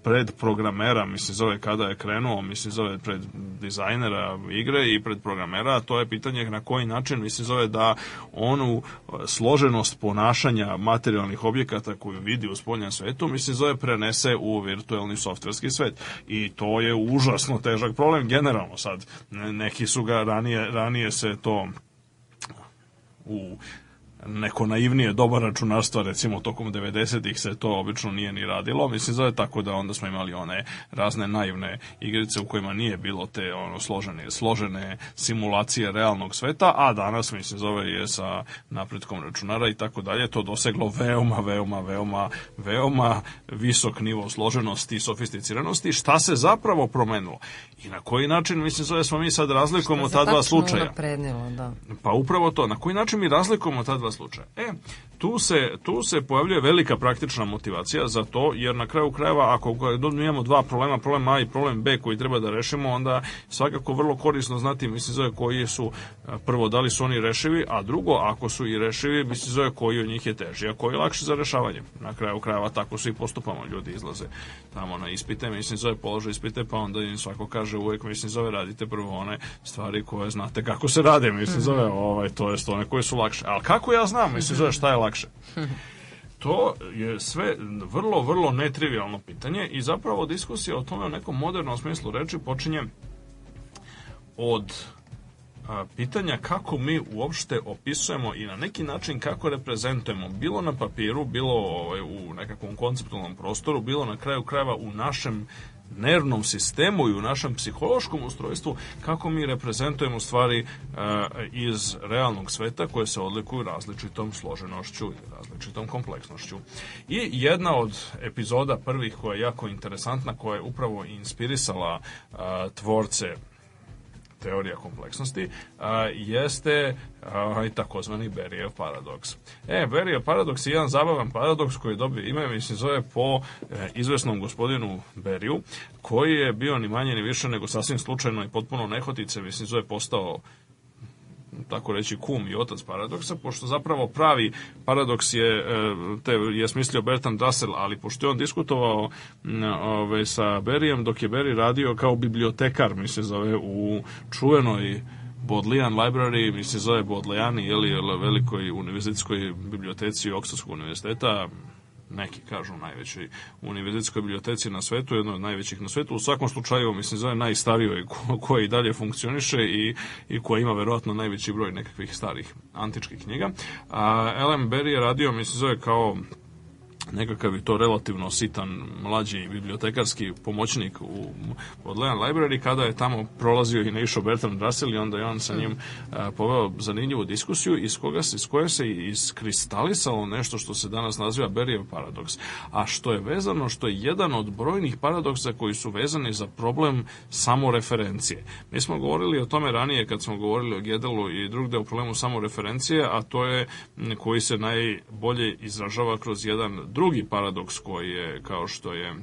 pred programera, mislim zove kada je krenuo, mislim zove pred dizajnera igre i pred programera, to je pitanje na koji način mislim zove da onu složenost ponašanja materijalnih objekata koju vidi u spoljnom svetu, mislim zove prenese u virtuelni softverski svet. I to je užasno težak problem generalno sad. Neki su ga ranije, ranije se to Ooh. neko naivnije doba računarstva recimo tokom 90-ih se to obično nije ni radilo, mislim zove tako da onda smo imali one razne naivne igrice u kojima nije bilo te ono složene složene simulacije realnog sveta, a danas mislim zove je sa napretkom računara i tako dalje to doseglo veoma veoma veoma veoma visok nivo složenosti i sofisticiranosti, šta se zapravo promenilo i na koji način mislim zove smo mi sad razlikujemo ta dva slučaja. Da. Pa upravo to, na koji način mi razlikujemo ta dva dva slučaja. E, tu se, tu se pojavljuje velika praktična motivacija za to, jer na kraju krajeva ako imamo dva problema, problem A i problem B koji treba da rešimo, onda svakako vrlo korisno znati, mislim, zove koji su e, prvo, da li su oni rešivi, a drugo, ako su i rešivi, mislim, zove koji od njih je teži, a koji je lakši za rešavanje. Na kraju krajeva tako su i postupamo, ljudi izlaze tamo na ispite, mislim, zove polože ispite, pa onda im svako kaže uvek, mislim, zove radite prvo one stvari koje znate kako se rade, mislim, mhm. zove, ovaj, to jest one koje su lakše. Ali kako ja ja znam, mislim, znaš, šta je lakše? To je sve vrlo, vrlo netrivialno pitanje i zapravo diskusija o tome u nekom modernom smislu reči počinje od a, pitanja kako mi uopšte opisujemo i na neki način kako reprezentujemo, bilo na papiru, bilo ovaj, u nekakvom konceptualnom prostoru, bilo na kraju krajeva u našem nervnom sistemu i u našem psihološkom ustrojstvu kako mi reprezentujemo stvari e, iz realnog sveta koje se odlikuju različitom složenošću i različitom kompleksnošću. I jedna od epizoda prvih koja je jako interesantna, koja je upravo inspirisala e, tvorce teorija kompleksnosti, a, jeste a, takozvani barrier paradoks. E, barrier paradoks je jedan zabavan paradoks koji dobije ime, mislim, zove po e, izvesnom gospodinu Beriju, koji je bio ni manje ni više nego sasvim slučajno i potpuno nehotice, mislim, zove postao tako reći kum i otac paradoksa, pošto zapravo pravi paradoks je, e, te, je smislio Bertrand Russell, ali pošto je on diskutovao ove, ovaj, sa Berijem, dok je Beri radio kao bibliotekar, mi se zove, u čuvenoj Bodleian Library, mi se zove Bodleiani, je li, velikoj univerzitetskoj biblioteci Oksfordskog univerziteta, neki kažu najvećoj univerzitetskoj biblioteci na svetu, jedno od najvećih na svetu, u svakom slučaju, mislim, zove najstarijoj koja i dalje funkcioniše i, i koja ima verovatno najveći broj nekakvih starih antičkih knjiga. A LM Berry je radio, mislim, zove kao nekakav i to relativno sitan mlađi bibliotekarski pomoćnik u Bodleian Library kada je tamo prolazio i naišao Bertrand Russell i onda je on sa njim mm. a, poveo zanimljivu diskusiju iz, koga se, iz koje se iskristalisalo nešto što se danas naziva Berrijev paradoks, a što je vezano što je jedan od brojnih paradoksa koji su vezani za problem samoreferencije. Mi smo govorili o tome ranije kad smo govorili o Gedelu i drugde o problemu samoreferencije, a to je koji se najbolje izražava kroz jedan drugi paradoks koji je, kao što je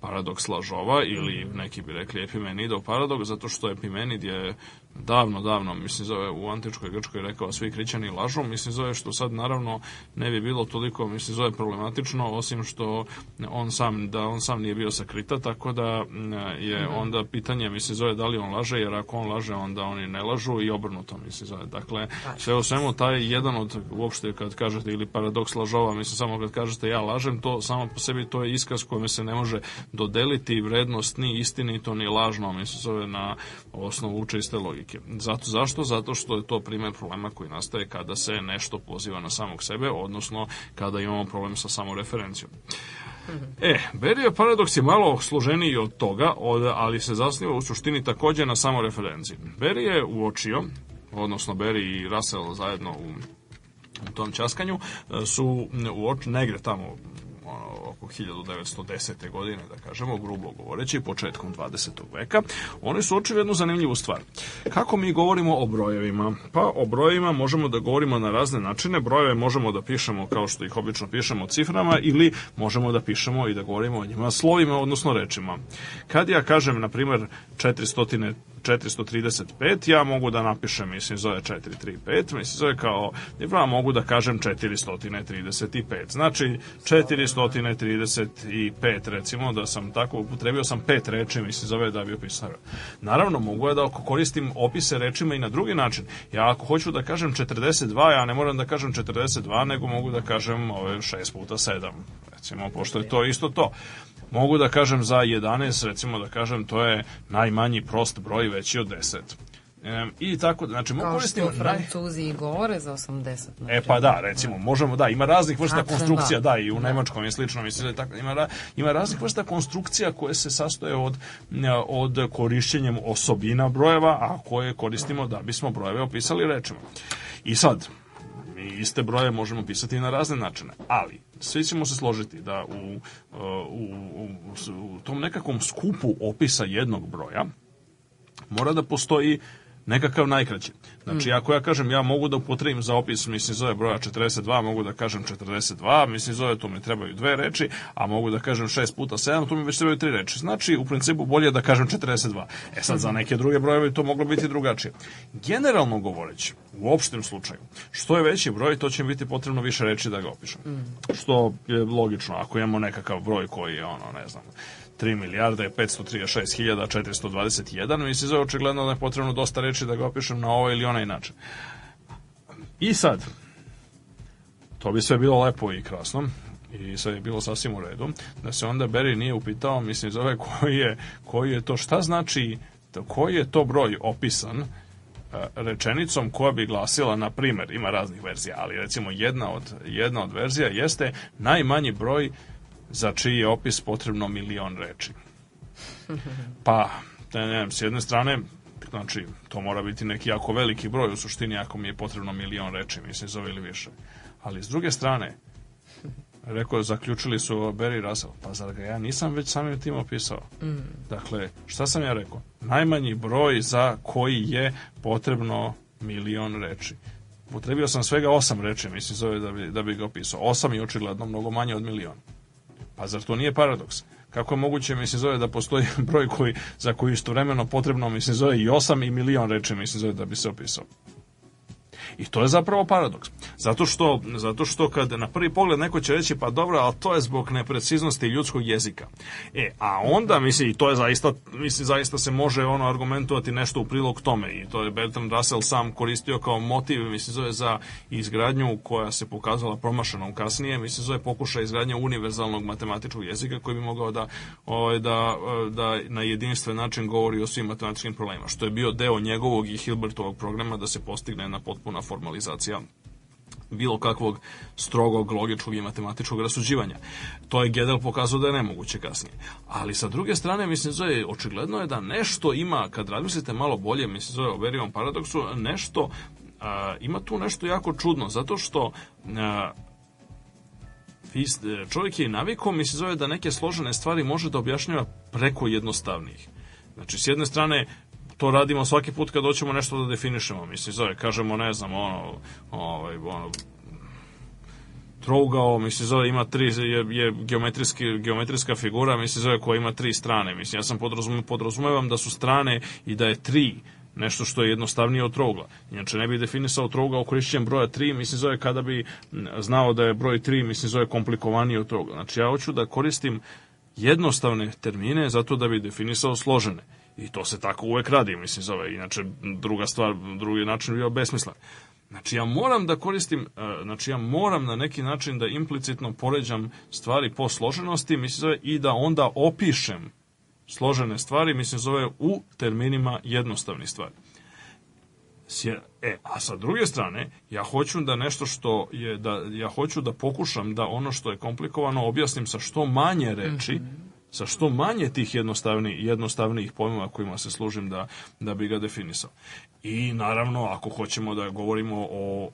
paradoks lažova ili neki bi rekli epimenidov paradoks, zato što epimenid je davno, davno, mislim zove u antičkoj Grčkoj rekao svi krićani lažu, mislim zove što sad naravno ne bi bilo toliko, mislim zove problematično, osim što on sam, da on sam nije bio sakrita, tako da mm, je mhm. onda pitanje, mislim zove da li on laže, jer ako on laže, onda oni ne lažu i obrnuto, mislim zove. Dakle, sve o svemu, taj jedan od, uopšte kad kažete, ili paradoks lažova, mislim samo kad kažete ja lažem, to samo po sebi to je iskaz kojom se ne može dodeliti vrednost ni istinito ni lažno, mislim zove na osnovu čiste logike prilike. Zato, zašto? Zato što je to primer problema koji nastaje kada se nešto poziva na samog sebe, odnosno kada imamo problem sa samoreferencijom. E, Berijov paradoks je malo složeniji od toga, od, ali se zasniva u suštini takođe na samoreferenciji. Berry je uočio, odnosno Beri i Russell zajedno u u tom časkanju e, su uoč negde tamo ono, oko 1910. godine, da kažemo, grubo govoreći, početkom 20. veka, oni su očili jednu zanimljivu stvar. Kako mi govorimo o brojevima? Pa o brojevima možemo da govorimo na razne načine, brojeve možemo da pišemo kao što ih obično pišemo ciframa ili možemo da pišemo i da govorimo o njima slovima, odnosno rečima. Kad ja kažem, na primer, 400 435, ja mogu da napišem, mislim, zove 435, mislim, zove kao, ja mogu da kažem 435. Znači, 400 135 recimo, da sam tako upotrebio sam pet reči, mislim, zove da bi opisao. Naravno, mogu ja da koristim opise rečima i na drugi način. Ja ako hoću da kažem 42, ja ne moram da kažem 42, nego mogu da kažem ove 6 puta 7, recimo, pošto je to isto to. Mogu da kažem za 11, recimo da kažem to je najmanji prost broj veći od 10. E, I tako znači, mogu koristimo... Kao što francuzi i govore za 80. E pa da, recimo, možemo, da, ima raznih vrsta Absolutno. Da. konstrukcija, da, i u da. Nemačkom i slično, mislim, da tako, ima, ima raznih vrsta konstrukcija koje se sastoje od, od korišćenjem osobina brojeva, a koje koristimo da bismo brojeve opisali rečima. I sad, mi iste broje možemo pisati na razne načine, ali svi ćemo se složiti da u, e, u, u, u tom nekakvom skupu opisa jednog broja mora da postoji nekakav najkraći. Znači, mm. ako ja kažem, ja mogu da upotrebim za opis, mislim, zove broja 42, mogu da kažem 42, mislim, zove, to mi trebaju dve reči, a mogu da kažem 6 puta 7, to mi već trebaju tri reči. Znači, u principu bolje da kažem 42. E sad, za mm. neke druge brojeve to moglo biti drugačije. Generalno govoreći, u opštem slučaju, što je veći broj, to će mi biti potrebno više reči da ga opišem. Mm. Što je logično, ako imamo nekakav broj koji je, ono, ne znam, 3 milijarde 536 hiljada 421. Mislim, za očigledno da je potrebno dosta reći da ga opišem na ovo ovaj ili onaj način. I sad, to bi sve bilo lepo i krasno, i sve je bilo sasvim u redu, da se onda Berry nije upitao, mislim, zove koji je, koji je to, šta znači, koji je to broj opisan, e, rečenicom koja bi glasila, na primer ima raznih verzija, ali recimo jedna od, jedna od verzija jeste najmanji broj za čiji je opis potrebno milion reči. Pa, ne, ne, s jedne strane, znači, to mora biti neki jako veliki broj, u suštini ako mi je potrebno milion reči, mislim, zove ili više. Ali s druge strane, rekao, zaključili su Barry Russell, pa zar ga ja nisam već samim tim opisao? Mm. Dakle, šta sam ja rekao? Najmanji broj za koji je potrebno milion reči. Potrebio sam svega osam reči, mislim, zove da bi, da bi ga opisao. Osam je očigledno mnogo manje od miliona. Pa zar to nije paradoks? Kako je moguće, mislim, zove da postoji broj koji, za koji istovremeno potrebno, mislim, zove i 8 i milion reči, mislim, zove da bi se opisao. I to je zapravo paradoks. Zato što, zato što kad na prvi pogled neko će reći pa dobro, ali to je zbog nepreciznosti ljudskog jezika. E, a onda, misli, to je zaista, misli, zaista se može ono argumentovati nešto u prilog tome i to je Bertrand Russell sam koristio kao motiv, mislim, zove za izgradnju koja se pokazala promašenom kasnije, mislim, zove pokušaj izgradnje univerzalnog matematičkog jezika koji bi mogao da, ovaj, da, da na jedinstven način govori o svim matematičkim problemima, što je bio deo njegovog i Hilbertovog programa da se postigne na potpuno potpuna formalizacija bilo kakvog strogog, logičkog i matematičkog rasuđivanja. To je Gedel pokazao da je nemoguće kasnije. Ali sa druge strane, mislim, Zoe, očigledno je da nešto ima, kad razmislite malo bolje, mislim, Zoe, o Berion paradoksu, nešto, a, ima tu nešto jako čudno, zato što a, čovjek je i navikao, mislim, Zoe, da neke složene stvari može da objašnjava preko jednostavnih. Znači, s jedne strane, to radimo svaki put kad hoćemo nešto da definišemo. Mislim, zove, kažemo, ne znam, ono, ovaj, ono, trougao, mislim, zove, ima tri, je, je geometrijski, geometrijska figura, mislim, zove, koja ima tri strane. Mislim, ja sam podrazum, podrazumevam da su strane i da je tri nešto što je jednostavnije od trougla. Inače, ne bih definisao trougao korišćenjem broja 3, mislim zove kada bi znao da je broj 3, mislim zove komplikovaniji od trougla. Znači, ja hoću da koristim jednostavne termine zato da bi definisao složene. I to se tako uvek radi, mislim, zove. Inače, druga stvar, drugi način bio besmislen. Znači, ja moram da koristim, e, znači, ja moram na neki način da implicitno poređam stvari po složenosti, mislim, zove, i da onda opišem složene stvari, mislim, zove, u terminima jednostavnih stvari. E, a sa druge strane, ja hoću da nešto što je, da, ja hoću da pokušam da ono što je komplikovano objasnim sa što manje reči, mm -hmm sa što manje tih jednostavni, jednostavnijih pojmova kojima se služim da, da bi ga definisao. I naravno, ako hoćemo da govorimo o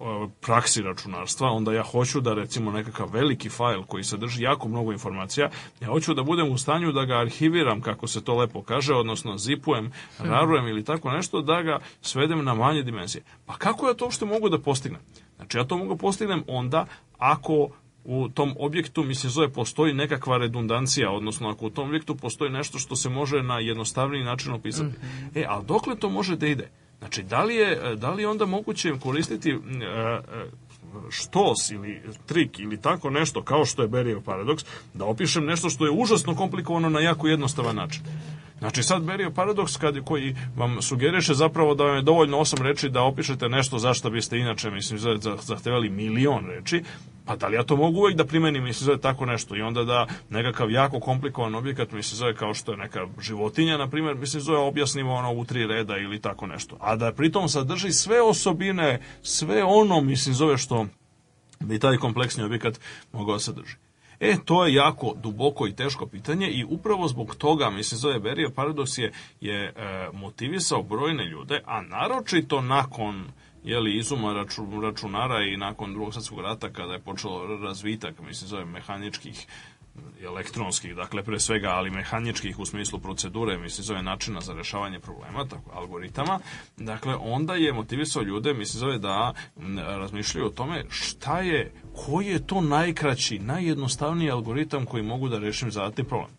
praksi računarstva, onda ja hoću da recimo nekakav veliki fail koji sadrži jako mnogo informacija, ja hoću da budem u stanju da ga arhiviram, kako se to lepo kaže, odnosno zipujem, rarujem ili tako nešto, da ga svedem na manje dimenzije. Pa kako ja to uopšte mogu da postignem? Znači ja to mogu da postignem onda ako u tom objektu, mislim zove, postoji nekakva redundancija, odnosno ako u tom objektu postoji nešto što se može na jednostavniji način opisati. Mm -hmm. E, ali dokle to može da ide? Znači, da li je, da li je onda moguće koristiti uh, štos ili trik ili tako nešto, kao što je Berryov paradoks, da opišem nešto što je užasno komplikovano na jako jednostavan način. Znači sad Berio paradoks kad, koji vam sugeriše zapravo da vam je dovoljno osam reči da opišete nešto za što biste inače mislim, zahtevali milion reči, pa da li ja to mogu uvek da primenim, mislim, zove tako nešto i onda da nekakav jako komplikovan objekat, mislim, zove kao što je neka životinja, na primjer, mislim, zove objasnimo ono u tri reda ili tako nešto. A da pritom sadrži sve osobine, sve ono, mislim, zove što bi taj kompleksni objekat mogao sadrži. E, to je jako duboko i teško pitanje i upravo zbog toga, mislim, zove Barrier Paradox je, je e, motivisao brojne ljude, a naročito nakon jeli, izuma raču, računara i nakon drugog svjetskog rata kada je počelo razvitak, mislim, zove mehaničkih elektronskih, dakle pre svega, ali mehaničkih u smislu procedure, mislim zove načina za rešavanje problema, tako algoritama, dakle onda je motivisao ljude, mislim zove da razmišljaju o tome šta je, koji je to najkraći, najjednostavniji algoritam koji mogu da rešim zadati problem.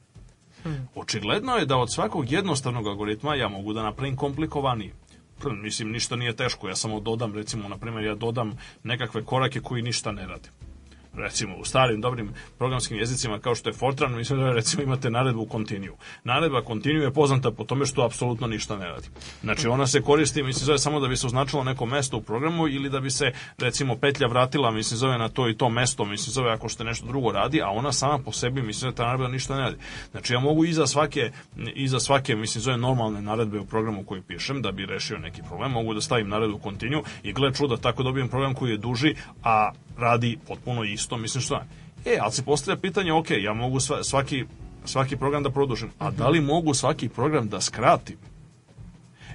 Hmm. Očigledno je da od svakog jednostavnog algoritma ja mogu da napravim komplikovaniji mislim ništa nije teško, ja samo dodam recimo, na primjer ja dodam nekakve korake koji ništa ne radim recimo u starim dobrim programskim jezicima kao što je Fortran, mislim da recimo imate naredbu continue. Naredba continue je poznata po tome što apsolutno ništa ne radi. Znači ona se koristi, mislim zove samo da bi se označilo neko mesto u programu ili da bi se recimo petlja vratila, mislim zove na to i to mesto, mislim zove ako što nešto drugo radi, a ona sama po sebi mislim da ta naredba ništa ne radi. Znači ja mogu iza svake iza svake mislim zove normalne naredbe u programu koji pišem da bi rešio neki problem, mogu da stavim naredbu continue i gle čuda tako dobijem program koji je duži, a radi potpuno isto isto, mislim šta. E, ali se postavlja pitanje, ok, ja mogu svaki, svaki program da produžim, a da li mogu svaki program da skratim?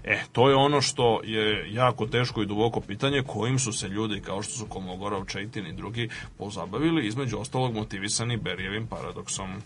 E, to je ono što je jako teško i duboko pitanje kojim su se ljudi kao što su Komogorov, Čajtin i drugi pozabavili, između ostalog motivisani Berijevim paradoksom.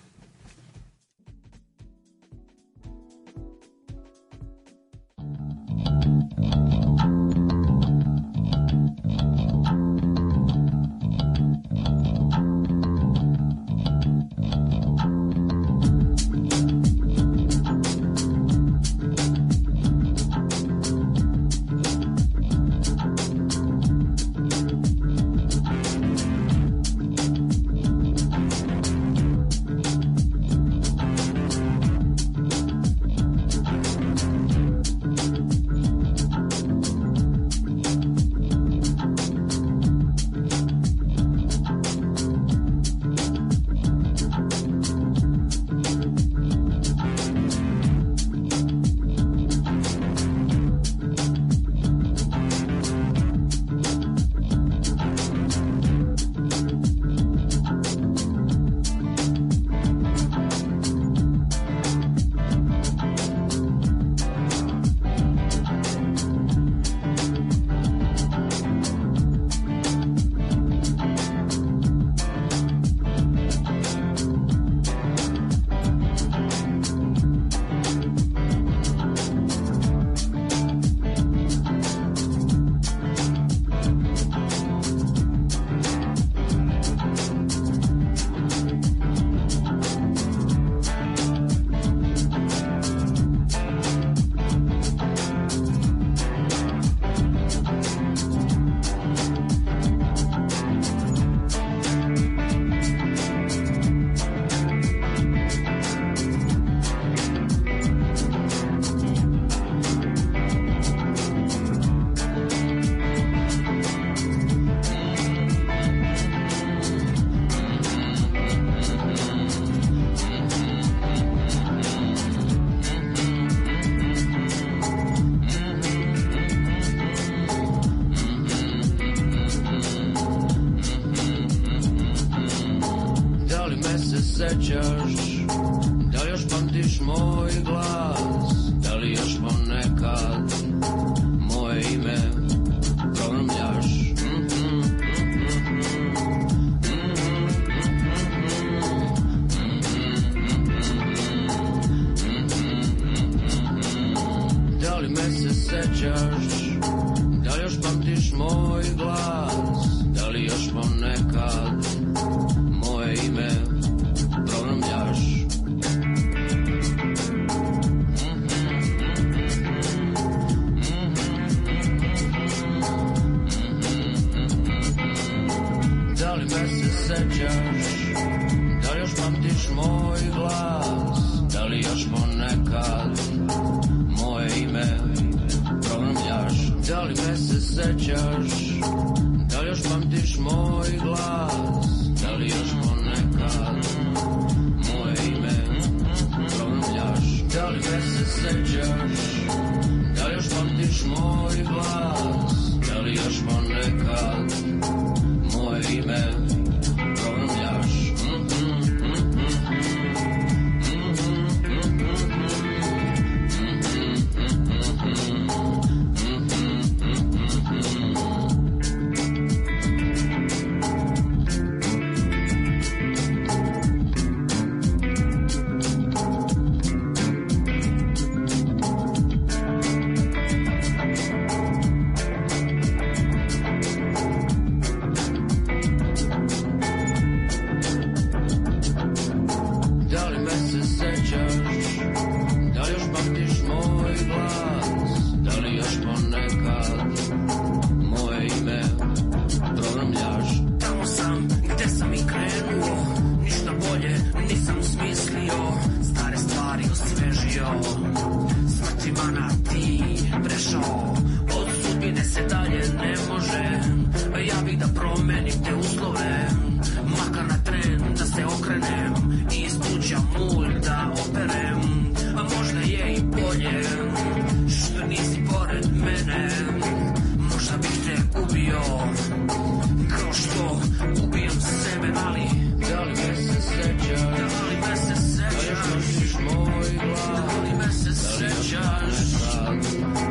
voyage.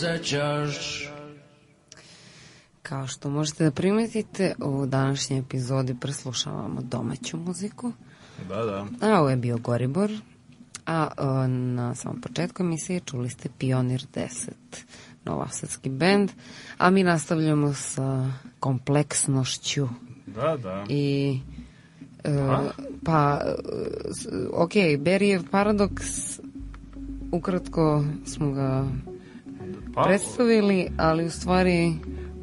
sećaš Kao što možete da primetite, u današnjoj epizodi preslušavamo domaću muziku. Da, da. A ovo je bio Goribor. A o, e, na samom početku emisije čuli ste Pionir 10, novosadski bend. A mi nastavljamo sa kompleksnošću. Da, da. I... E, pa, pa e, e, ok, Berijev paradoks, ukratko smo ga pa, predstavili, ali u stvari...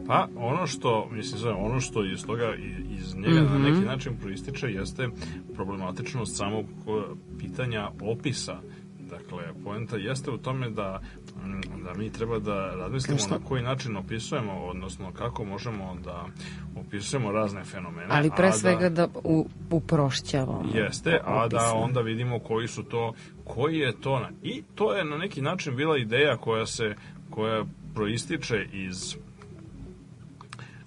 Pa, ono što, mislim, zove, ono što iz toga, iz njega mm -hmm. na neki mhm. način proističe, jeste problematičnost samog pitanja opisa. Dakle, poenta jeste u tome da mm, da mi treba da razmislimo na koji način opisujemo, odnosno kako možemo da opisujemo razne fenomene. Ali pre da svega da, da u, uprošćavamo. Jeste, a da onda vidimo koji su to, koji je to. Na, I to je na neki način bila ideja koja se koja proističe iz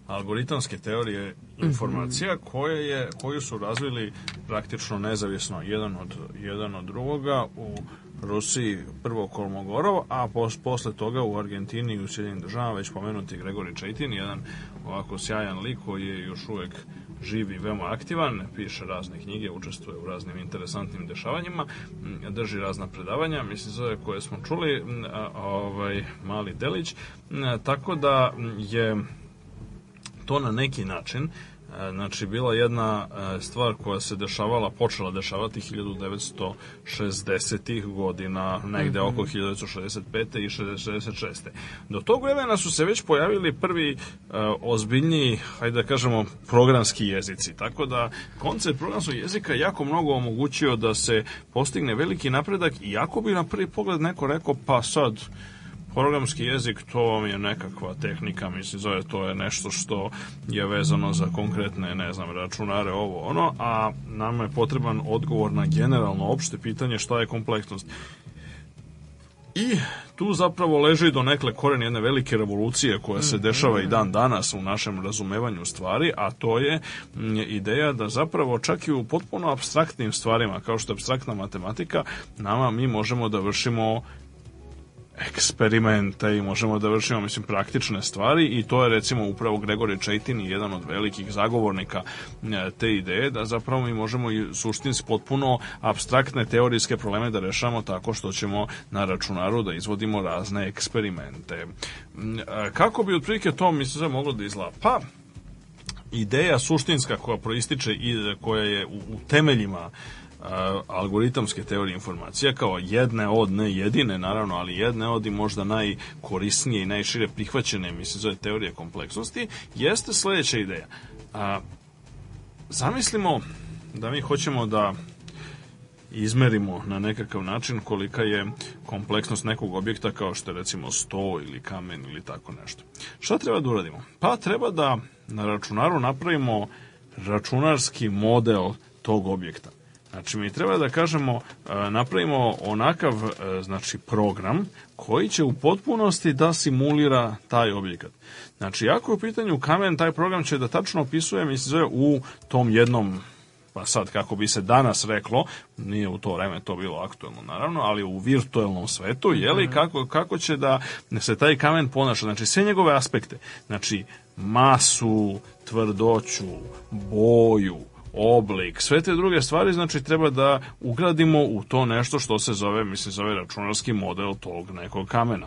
algoritamske teorije mhm. informacija koje je, koju su razvili praktično nezavisno jedan od, jedan od drugoga u Rusiji prvo Kolmogorov, a pos, posle toga u Argentini i u Sjedinim državama već pomenuti Gregori Čajtin, jedan ovako sjajan lik koji je još uvek živi veoma aktivan, piše razne knjige, učestvuje u raznim interesantnim dešavanjima, drži razna predavanja, mislim za koje smo čuli, ovaj mali delić, tako da je to na neki način E, znači, bila jedna e, stvar koja se dešavala, počela dešavati 1960-ih godina, negde mm -hmm. oko 1965. Mhm. i 66. Do tog vremena su se već pojavili prvi uh, ozbiljniji, hajde da kažemo, programski jezici. Tako da, koncept programskog jezika jako mnogo omogućio da se postigne veliki napredak, iako bi na prvi pogled neko rekao, pa sad, Programski jezik to vam je nekakva tehnika, mislim zove to je nešto što je vezano za konkretne, ne znam, računare, ovo ono, a nama je potreban odgovor na generalno opšte pitanje šta je kompleksnost. I tu zapravo leži do nekle koren jedne velike revolucije koja se mm, dešava i mm. dan danas u našem razumevanju stvari, a to je mm, ideja da zapravo čak i u potpuno abstraktnim stvarima, kao što je abstraktna matematika, nama mi možemo da vršimo eksperimente i možemo da vršimo mislim praktične stvari i to je recimo upravo Gregori Čeitin jedan od velikih zagovornika e, te ideje da zapravo mi možemo i suštinski potpuno abstraktne teorijske probleme da rešamo tako što ćemo na računaru da izvodimo razne eksperimente. E, kako bi otprilike to mislim se moglo da izgleda? Pa, ideja suštinska koja proističe i e, koja je u, u temeljima uh, algoritamske teorije informacija kao jedne od, ne jedine naravno, ali jedne od i možda najkorisnije i najšire prihvaćene, mislim, zove teorije kompleksnosti, jeste sledeća ideja. A, zamislimo da mi hoćemo da izmerimo na nekakav način kolika je kompleksnost nekog objekta kao što je recimo sto ili kamen ili tako nešto. Šta treba da uradimo? Pa treba da na računaru napravimo računarski model tog objekta. Znači, mi treba da kažemo, e, napravimo onakav e, znači, program koji će u potpunosti da simulira taj objekat. Znači, ako je u pitanju kamen, taj program će da tačno opisuje, mislim, zove u tom jednom pa sad kako bi se danas reklo, nije u to vreme to bilo aktuelno naravno, ali u virtuelnom svetu, je li, mhm. kako, kako će da se taj kamen ponaša, znači sve njegove aspekte, znači masu, tvrdoću, boju, oblik, sve te druge stvari znači treba da ugradimo u to nešto što se zove, mislim, zove računarski model tog nekog kamena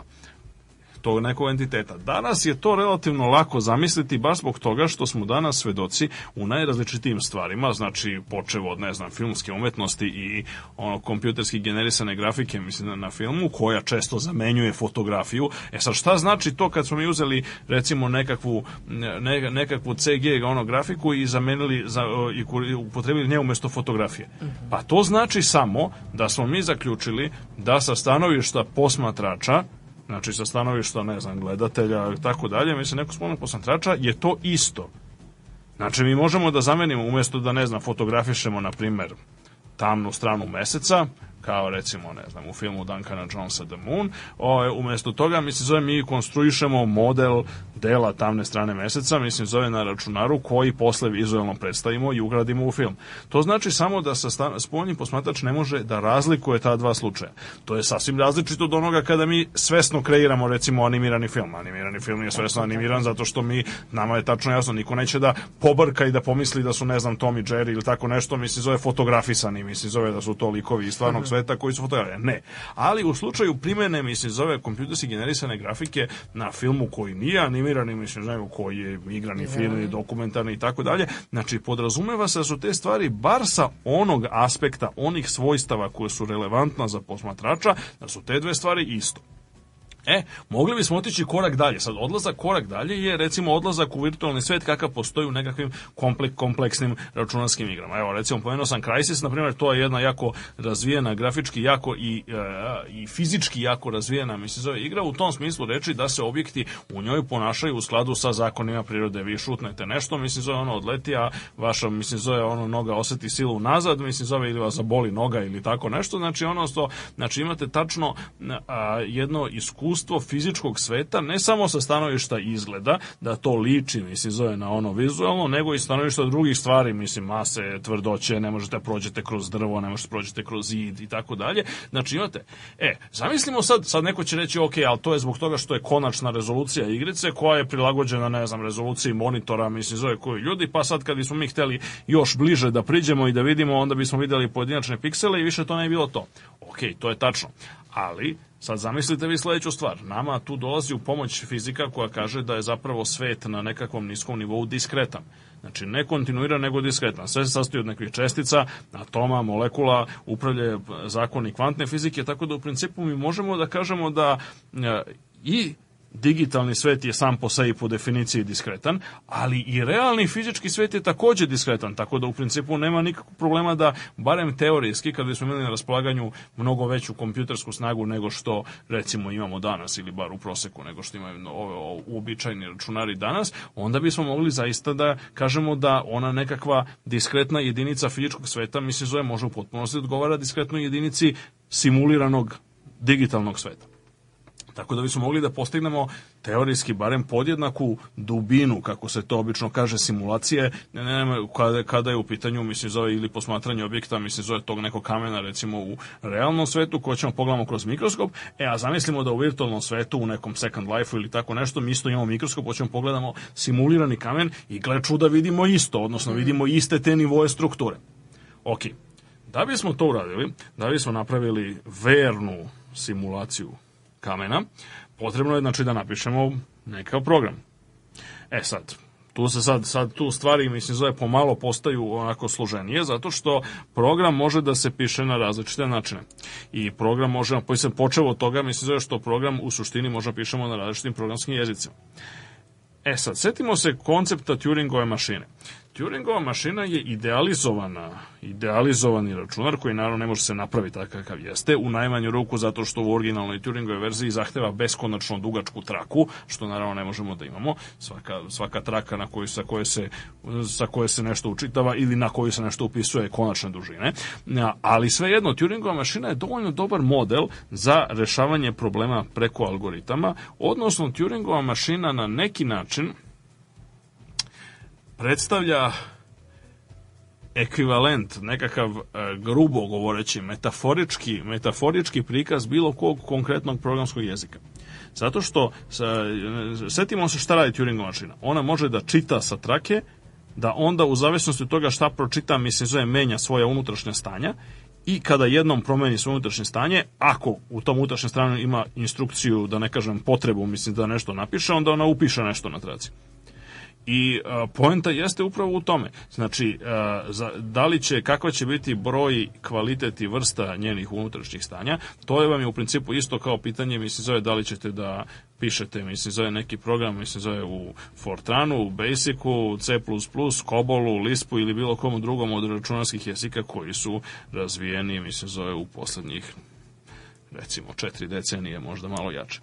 tog nekog entiteta. Danas je to relativno lako zamisliti baš zbog toga što smo danas svedoci u najrazličitijim stvarima, znači počevo od, ne znam, filmske umetnosti i ono, kompjuterski generisane grafike, mislim, na filmu, koja često zamenjuje fotografiju. E sad, šta znači to kad smo mi uzeli, recimo, nekakvu, ne, nekakvu CG ono, grafiku i zamenili za, i upotrebili nje umesto fotografije? Mhm. Pa to znači samo da smo mi zaključili da sa stanovišta posmatrača znači sa stanovišta, ne znam, gledatelja i tako dalje, mislim, neko spomen posmatrača je to isto. Znači, mi možemo da zamenimo, umjesto da, ne znam, fotografišemo, na primer, tamnu stranu meseca, kao recimo, ne znam, u filmu Duncana Jonesa The Moon, o, ovaj, umesto toga, mislim, zove mi konstruišemo model dela tamne strane meseca, mislim, zove na računaru koji posle vizualno predstavimo i ugradimo u film. To znači samo da sa spoljnim posmatrač ne može da razlikuje ta dva slučaja. To je sasvim različito od onoga kada mi svesno kreiramo, recimo, animirani film. Animirani film je svesno animiran zato što mi, nama je tačno jasno, niko neće da pobrka i da pomisli da su, ne znam, Tom i Jerry ili tako nešto, mislim, zove fotografisani, mislim, zove da su to likovi i stvarnog sveta koji su fotografije. Ne. Ali u slučaju primene, mislim, zove kompjuterski generisane grafike na filmu koji nije animirani, mislim, nego koji je igrani da. film i dokumentarni i tako dalje. Znači, podrazumeva se da su te stvari bar sa onog aspekta, onih svojstava koje su relevantna za posmatrača, da su te dve stvari isto. E, mogli bismo otići korak dalje. Sad, odlazak korak dalje je, recimo, odlazak u virtualni svet kakav postoji u nekakvim komplek, kompleksnim računarskim igrama. Evo, recimo, pomenuo sam Crysis, na primjer, to je jedna jako razvijena, grafički jako i, e, i fizički jako razvijena, mislim, se zove igra, u tom smislu reči da se objekti u njoj ponašaju u skladu sa zakonima prirode. Vi šutnete nešto, mislim, zove ono odleti, a vaša, mislim, zove ono noga oseti silu nazad, mislim, zove ili vas zaboli noga ili tako nešto. Znači, ono što, znači, imate tačno a, jedno iskustvo iskustvo fizičkog sveta, ne samo sa stanovišta izgleda, da to liči, mislim, zove na ono vizualno, nego i stanovišta drugih stvari, mislim, mase, tvrdoće, ne možete da prođete kroz drvo, ne možete da prođete kroz zid i tako dalje. Znači imate, e, zamislimo sad, sad neko će reći, ok, ali to je zbog toga što je konačna rezolucija igrice koja je prilagođena, ne znam, rezoluciji monitora, mislim, zove koji ljudi, pa sad kad bismo mi hteli još bliže da priđemo i da vidimo, onda bismo videli pojedinačne piksele i više to ne bilo to. Ok, to je tačno. Ali, Sad zamislite vi sledeću stvar. Nama tu dolazi u pomoć fizika koja kaže da je zapravo svet na nekakvom niskom nivou diskretan. Znači, ne kontinuiran, nego diskretan. Sve se sastoji od nekih čestica, atoma, molekula, upravljaju zakoni kvantne fizike, tako da u principu mi možemo da kažemo da e, i digitalni svet je sam po sebi po definiciji diskretan, ali i realni fizički svet je takođe diskretan, tako da u principu nema nikakvog problema da, barem teorijski, kada bismo imali na raspolaganju mnogo veću kompjutersku snagu nego što recimo imamo danas ili bar u proseku nego što imaju ove uobičajeni računari danas, onda bismo mogli zaista da kažemo da ona nekakva diskretna jedinica fizičkog sveta, mi se zove, može u potpunosti da odgovara diskretnoj jedinici simuliranog digitalnog sveta. Tako da bismo mogli da postignemo teorijski barem podjednaku dubinu, kako se to obično kaže, simulacije, ne, ne, ne, kada, kada je u pitanju, mislim, zove ili posmatranje objekta, mislim, zove tog nekog kamena, recimo u realnom svetu, koje ćemo pogledamo kroz mikroskop, e, a zamislimo da u virtualnom svetu, u nekom second life-u ili tako nešto, mi isto imamo mikroskop, hoćemo pogledamo simulirani kamen i gle čuda vidimo isto, odnosno mhm. vidimo iste te nivoje strukture. Ok, da bismo to uradili, da bismo napravili vernu simulaciju kamena, potrebno je znači da napišemo neki program. E sad, tu se sad, sad tu stvari, mislim, zove pomalo postaju onako složenije, zato što program može da se piše na različite načine. I program možemo, pa sam počeo od toga, mislim, zove što program u suštini možemo da pišemo na različitim programskim jezicima. E sad, setimo se koncepta Turingove mašine. Turingova mašina je idealizovana, idealizovani računar koji naravno ne može se napraviti takav kakav jeste, u najmanju ruku zato što u originalnoj Turingovoj verziji zahteva beskonačno dugačku traku, što naravno ne možemo da imamo. Svaka, svaka traka na koju, sa, koje se, sa koje se nešto učitava ili na koju se nešto upisuje konačne dužine. Ali svejedno, Turingova mašina je dovoljno dobar model za rešavanje problema preko algoritama, odnosno Turingova mašina na neki način predstavlja ekvivalent, nekakav e, grubo govoreći, metaforički, metaforički prikaz bilo kog konkretnog programskog jezika. Zato što, e, setimo se šta radi Turingova mašina. Ona može da čita sa trake, da onda u zavisnosti od toga šta pročita, mislim zove, menja svoja unutrašnja stanja i kada jednom promeni svoje unutrašnje stanje, ako u tom unutrašnjem stanju ima instrukciju, da ne kažem potrebu, mislim da nešto napiše, onda ona upiše nešto na traci. I a, e, poenta jeste upravo u tome. Znači, a, e, za, da li će, kakva će biti broj, kvalitet i vrsta njenih unutrašnjih stanja, to je vam je u principu isto kao pitanje, mislim, zove da li ćete da pišete, mislim, zove neki program, mislim, zove u Fortranu, u Basicu, C++, Cobolu, Lispu ili bilo komu drugom od računarskih jezika koji su razvijeni, mislim, zove u poslednjih recimo četiri decenije, možda malo jače.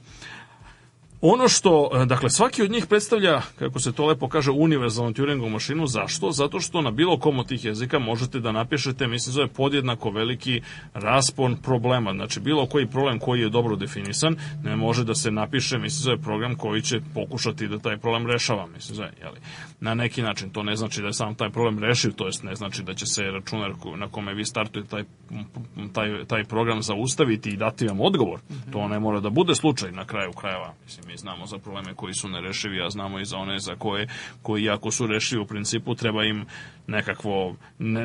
Ono što, e, dakle, svaki od njih predstavlja, kako se to lepo kaže, univerzalnu Turingovu mašinu. Zašto? Zato što na bilo kom od tih jezika možete da napišete, mislim, zove podjednako veliki raspon problema. Znači, bilo koji problem koji je dobro definisan, ne može da se napiše, mislim, zove program koji će pokušati da taj problem rešava, mislim, zove, jeli. Na neki način, to ne znači da je sam taj problem rešio, to jest ne znači da će se računar na kome vi startujete taj, taj, taj program zaustaviti i dati vam odgovor. To ne mora da bude slučaj na kraju krajeva, mislim, Mi znamo za probleme koji su nerešivi, a znamo i za one za koje, koji ako su rešivi u principu, treba im nekakvo ne,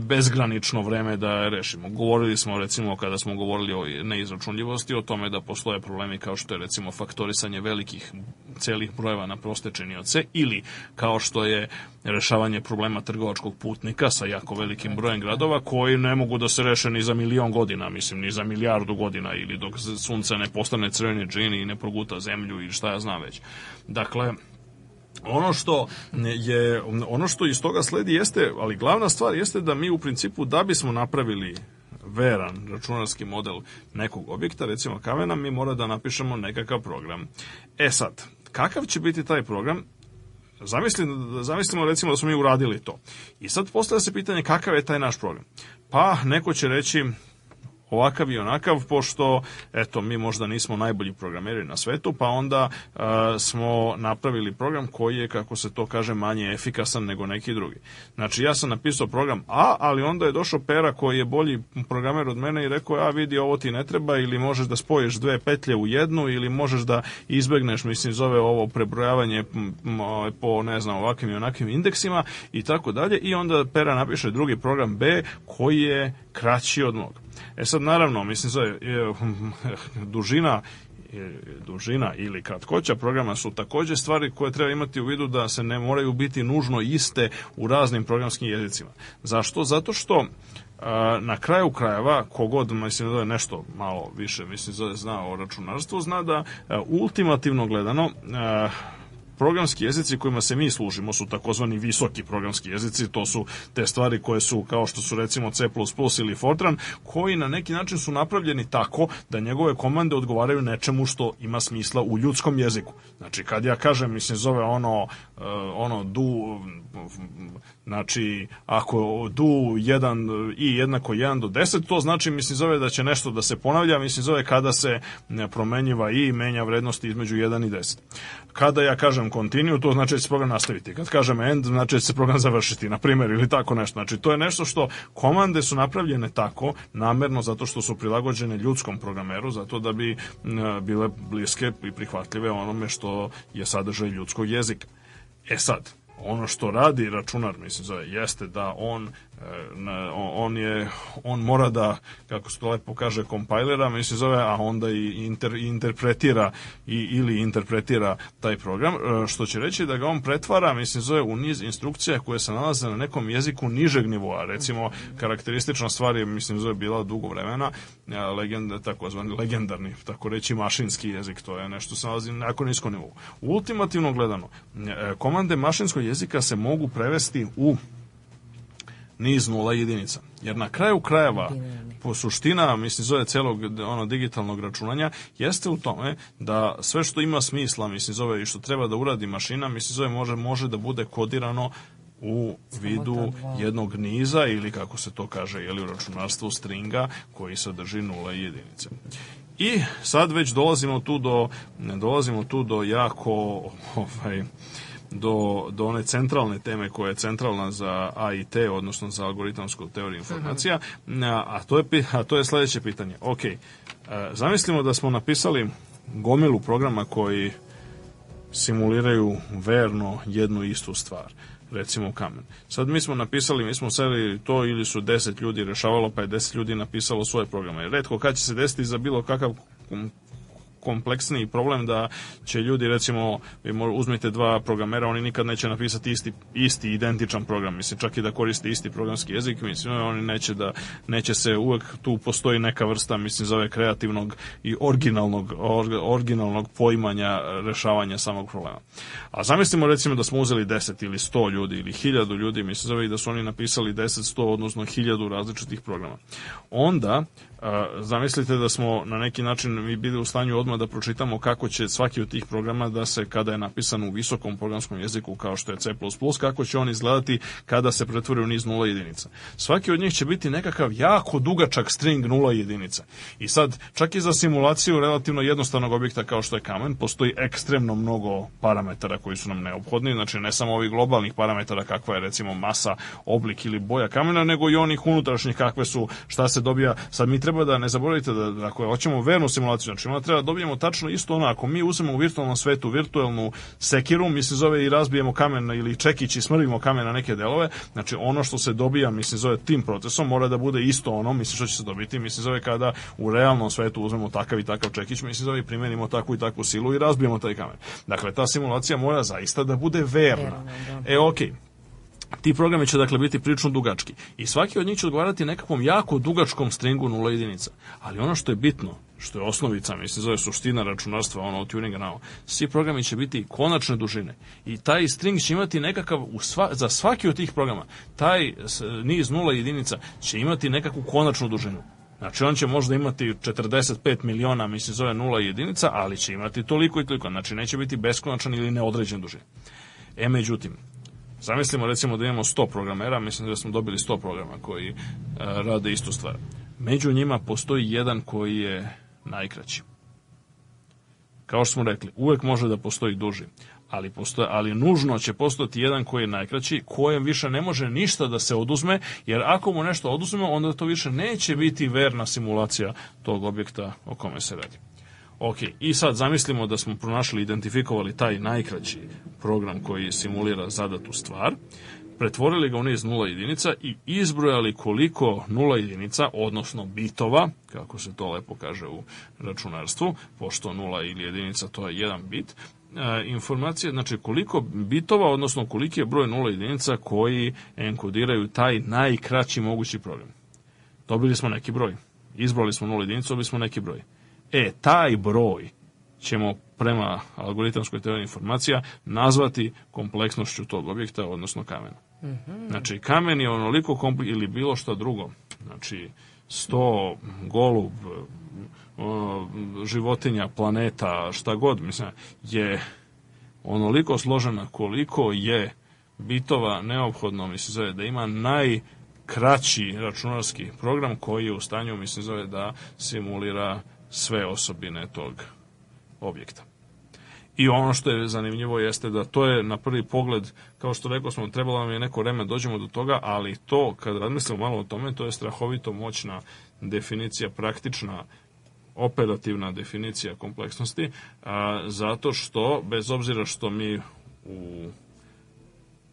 bezgranično vreme da rešimo. Govorili smo recimo kada smo govorili o neizračunljivosti, o tome da postoje problemi kao što je recimo faktorisanje velikih celih brojeva na proste činioce ili kao što je rešavanje problema trgovačkog putnika sa jako velikim brojem gradova koji ne mogu da se reše ni za milion godina, mislim, ni za milijardu godina ili dok sunce ne postane crveni džin i ne proguta zemlju zemlju ili šta ja znam već. Dakle, ono što je ono što iz toga sledi jeste, ali glavna stvar jeste da mi u principu da bismo napravili veran računarski model nekog objekta, recimo kamena, mi mora da napišemo nekakav program. E sad, kakav će biti taj program? Zamislimo, zamislimo recimo da smo mi uradili to. I sad postavlja se pitanje kakav je taj naš program. Pa neko će reći ovakav i onakav, pošto eto, mi možda nismo najbolji programeri na svetu, pa onda e, smo napravili program koji je, kako se to kaže, manje efikasan nego neki drugi. Znači, ja sam napisao program A, ali onda je došao Pera koji je bolji programer od mene i rekao, a vidi, ovo ti ne treba, ili možeš da spojiš dve petlje u jednu, ili možeš da izbegneš, mislim, zove ovo prebrojavanje ovaj, po, ne znam, ovakvim i onakvim indeksima i tako dalje, i onda Pera napiše drugi program B koji je kraći od mog. E sad, naravno, mislim, sa, hm, hm, dužina dužina ili kratkoća programa su takođe stvari koje treba imati u vidu da se ne moraju biti nužno iste u raznim programskim jezicima. Zašto? Zato što na kraju krajeva, kogod mislim da je nešto malo više mislim da zna o računarstvu, zna da ultimativno gledano Programski jezici kojima se mi služimo su takozvani visoki programski jezici, to su te stvari koje su kao što su recimo C++ ili Fortran, koji na neki način su napravljeni tako da njegove komande odgovaraju nečemu što ima smisla u ljudskom jeziku. Znači kad ja kažem, mislim zove ono e, ono do Znači, ako du 1 i jednako 1 do 10, to znači, mislim, zove da će nešto da se ponavlja, mislim, zove kada se promenjiva i menja vrednost između 1 i 10. Kada ja kažem continue, to znači da će se program nastaviti. Kad kažem end, znači da će se program završiti, na primjer, ili tako nešto. Znači, to je nešto što komande su napravljene tako, namerno, zato što su prilagođene ljudskom programeru, zato da bi bile bliske i prihvatljive onome što je sadržaj ljudskog jezika. E sad, ono što radi računar, mislim, zove, jeste da on E, on je on mora da kako se to lepo kaže kompajlera mi se zove a onda i inter, interpretira i, ili interpretira taj program e, što će reći da ga on pretvara mislim zove u niz instrukcija koje se nalaze na nekom jeziku nižeg nivoa recimo karakteristična stvar je mislim zove bila dugo vremena e, legenda takozvani legendarni tako reći mašinski jezik to je nešto se nalazi na jako niskom nivou ultimativno gledano komande mašinskog jezika se mogu prevesti u niz nula jedinica. Jer na kraju krajeva, po suština, mislim, zove celog ono, digitalnog računanja, jeste u tome da sve što ima smisla, mislim, zove, i što treba da uradi mašina, mislim, zove, može, može da bude kodirano u vidu jednog niza ili kako se to kaže jeli, u računarstvu stringa koji sadrži nula jedinice. I sad već dolazimo tu do, dolazimo tu do jako ovaj, do, do one centralne teme koja je centralna za AIT, odnosno za algoritamsku teoriju informacija, mhm. a to je, a to je sledeće pitanje. Ok, e, zamislimo da smo napisali gomilu programa koji simuliraju verno jednu istu stvar recimo kamen. Sad mi smo napisali, mi smo seli to ili su 10 ljudi rešavalo, pa je 10 ljudi napisalo svoje programe. Redko kad će se desiti za bilo kakav kompleksniji problem da će ljudi recimo vi uzmete dva programera, oni nikad neće napisati isti, isti identičan program, mislim čak i da koriste isti programski jezik, mislim oni neće da neće se uvek tu postoji neka vrsta mislim zove kreativnog i originalnog or, originalnog poimanja rešavanja samog problema. A zamislimo recimo da smo uzeli 10 ili 100 ljudi ili 1000 ljudi, mislim zove da su oni napisali 10, 100 odnosno 1000 različitih programa. Onda zamislite da smo na neki način mi bili u stanju odmah da pročitamo kako će svaki od tih programa da se kada je napisan u visokom programskom jeziku kao što je C++, kako će on izgledati kada se pretvori u niz nula jedinica. Svaki od njih će biti nekakav jako dugačak string nula jedinica. I sad, čak i za simulaciju relativno jednostavnog objekta kao što je kamen, postoji ekstremno mnogo parametara koji su nam neophodni, znači ne samo ovih globalnih parametara kakva je recimo masa, oblik ili boja kamena, nego i onih unutrašnjih kakve su, šta se dobija. Sad mi treba treba da ne zaboravite da, da ako hoćemo vernu simulaciju, znači onda treba da dobijemo tačno isto ono, ako mi uzmemo u virtualnom svetu virtualnu sekiru, mi se zove i razbijemo kamen ili čekić i smrvimo kamen na neke delove, znači ono što se dobija, mi se zove tim procesom, mora da bude isto ono, mislim što da će se dobiti, mi se zove kada u realnom svetu uzmemo takav i takav čekić, mi se zove i primenimo takvu i takvu silu i razbijemo taj kamen. Dakle, ta simulacija mora zaista da bude verna. verna da. E, okej, okay ti programi će dakle biti prično dugački i svaki od njih će odgovarati nekakvom jako dugačkom stringu nula jedinica. Ali ono što je bitno, što je osnovica, mislim zove suština računarstva, ono tuninga nao, svi programi će biti konačne dužine i taj string će imati nekakav, u sva, za svaki od tih programa, taj niz nula jedinica će imati nekakvu konačnu dužinu. Znači on će možda imati 45 miliona, mislim zove nula jedinica, ali će imati toliko i toliko, znači neće biti beskonačan ili neodređen dužin. E međutim, Zamislimo recimo da imamo 100 programera, mislim da smo dobili 100 programa koji eh, rade istu stvar. Među njima postoji jedan koji je najkraći. Kao što smo rekli, uvek može da postoji duži, ali, postoje, ali nužno će postati jedan koji je najkraći, kojem više ne može ništa da se oduzme, jer ako mu nešto oduzme, onda to više neće biti verna simulacija tog objekta o kome se radi. Ok, i sad zamislimo da smo pronašli, identifikovali taj najkraći program koji simulira zadatu stvar, pretvorili ga u niz nula jedinica i izbrojali koliko nula jedinica, odnosno bitova, kako se to lepo kaže u računarstvu, pošto nula ili jedinica to je jedan bit, eh, informacije, znači koliko bitova, odnosno koliki je broj nula jedinica koji enkodiraju taj najkraći mogući program. Dobili smo neki broj. Izbrali smo nula jedinicu, dobili smo neki broj. E, taj broj ćemo prema algoritamskoj teoriji informacija nazvati kompleksnošću tog objekta, odnosno kamena. Mm -hmm. Znači, kamen je onoliko kompleks ili bilo što drugo. Znači, sto, golub, e, životinja, planeta, šta god, mislim, je onoliko složena koliko je bitova neophodno, mislim, zove, da ima najkraći računarski program koji je u stanju, mislim, zove, da simulira sve osobine tog objekta. I ono što je zanimljivo jeste da to je na prvi pogled, kao što rekao smo, trebalo nam je neko vreme, da dođemo do toga, ali to, kad razmislimo malo o tome, to je strahovito moćna definicija, praktična, operativna definicija kompleksnosti, a, zato što, bez obzira što mi u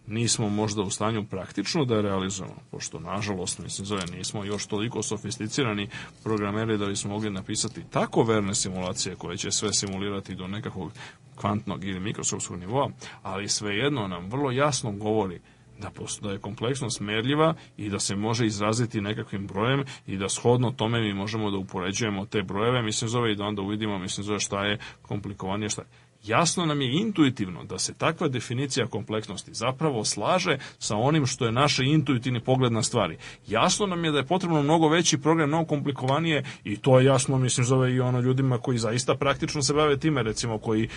nismo možda u stanju praktično da realizujemo, pošto nažalost mislim zove nismo još toliko sofisticirani programeri da bismo mogli napisati tako verne simulacije koje će sve simulirati do nekakvog kvantnog ili mikroskopskog nivoa, ali svejedno nam vrlo jasno govori da, da je kompleksnost merljiva i da se može izraziti nekakvim brojem i da shodno tome mi možemo da upoređujemo te brojeve, mislim zove i da onda uvidimo, mislim zove šta je komplikovanije, šta je Jasno nam je intuitivno da se takva definicija kompleksnosti zapravo slaže sa onim što je naš intuitivni pogled na stvari. Jasno nam je da je potrebno mnogo veći program, mnogo komplikovanije i to je jasno, mislim, zove i ono ljudima koji zaista praktično se bave time, recimo koji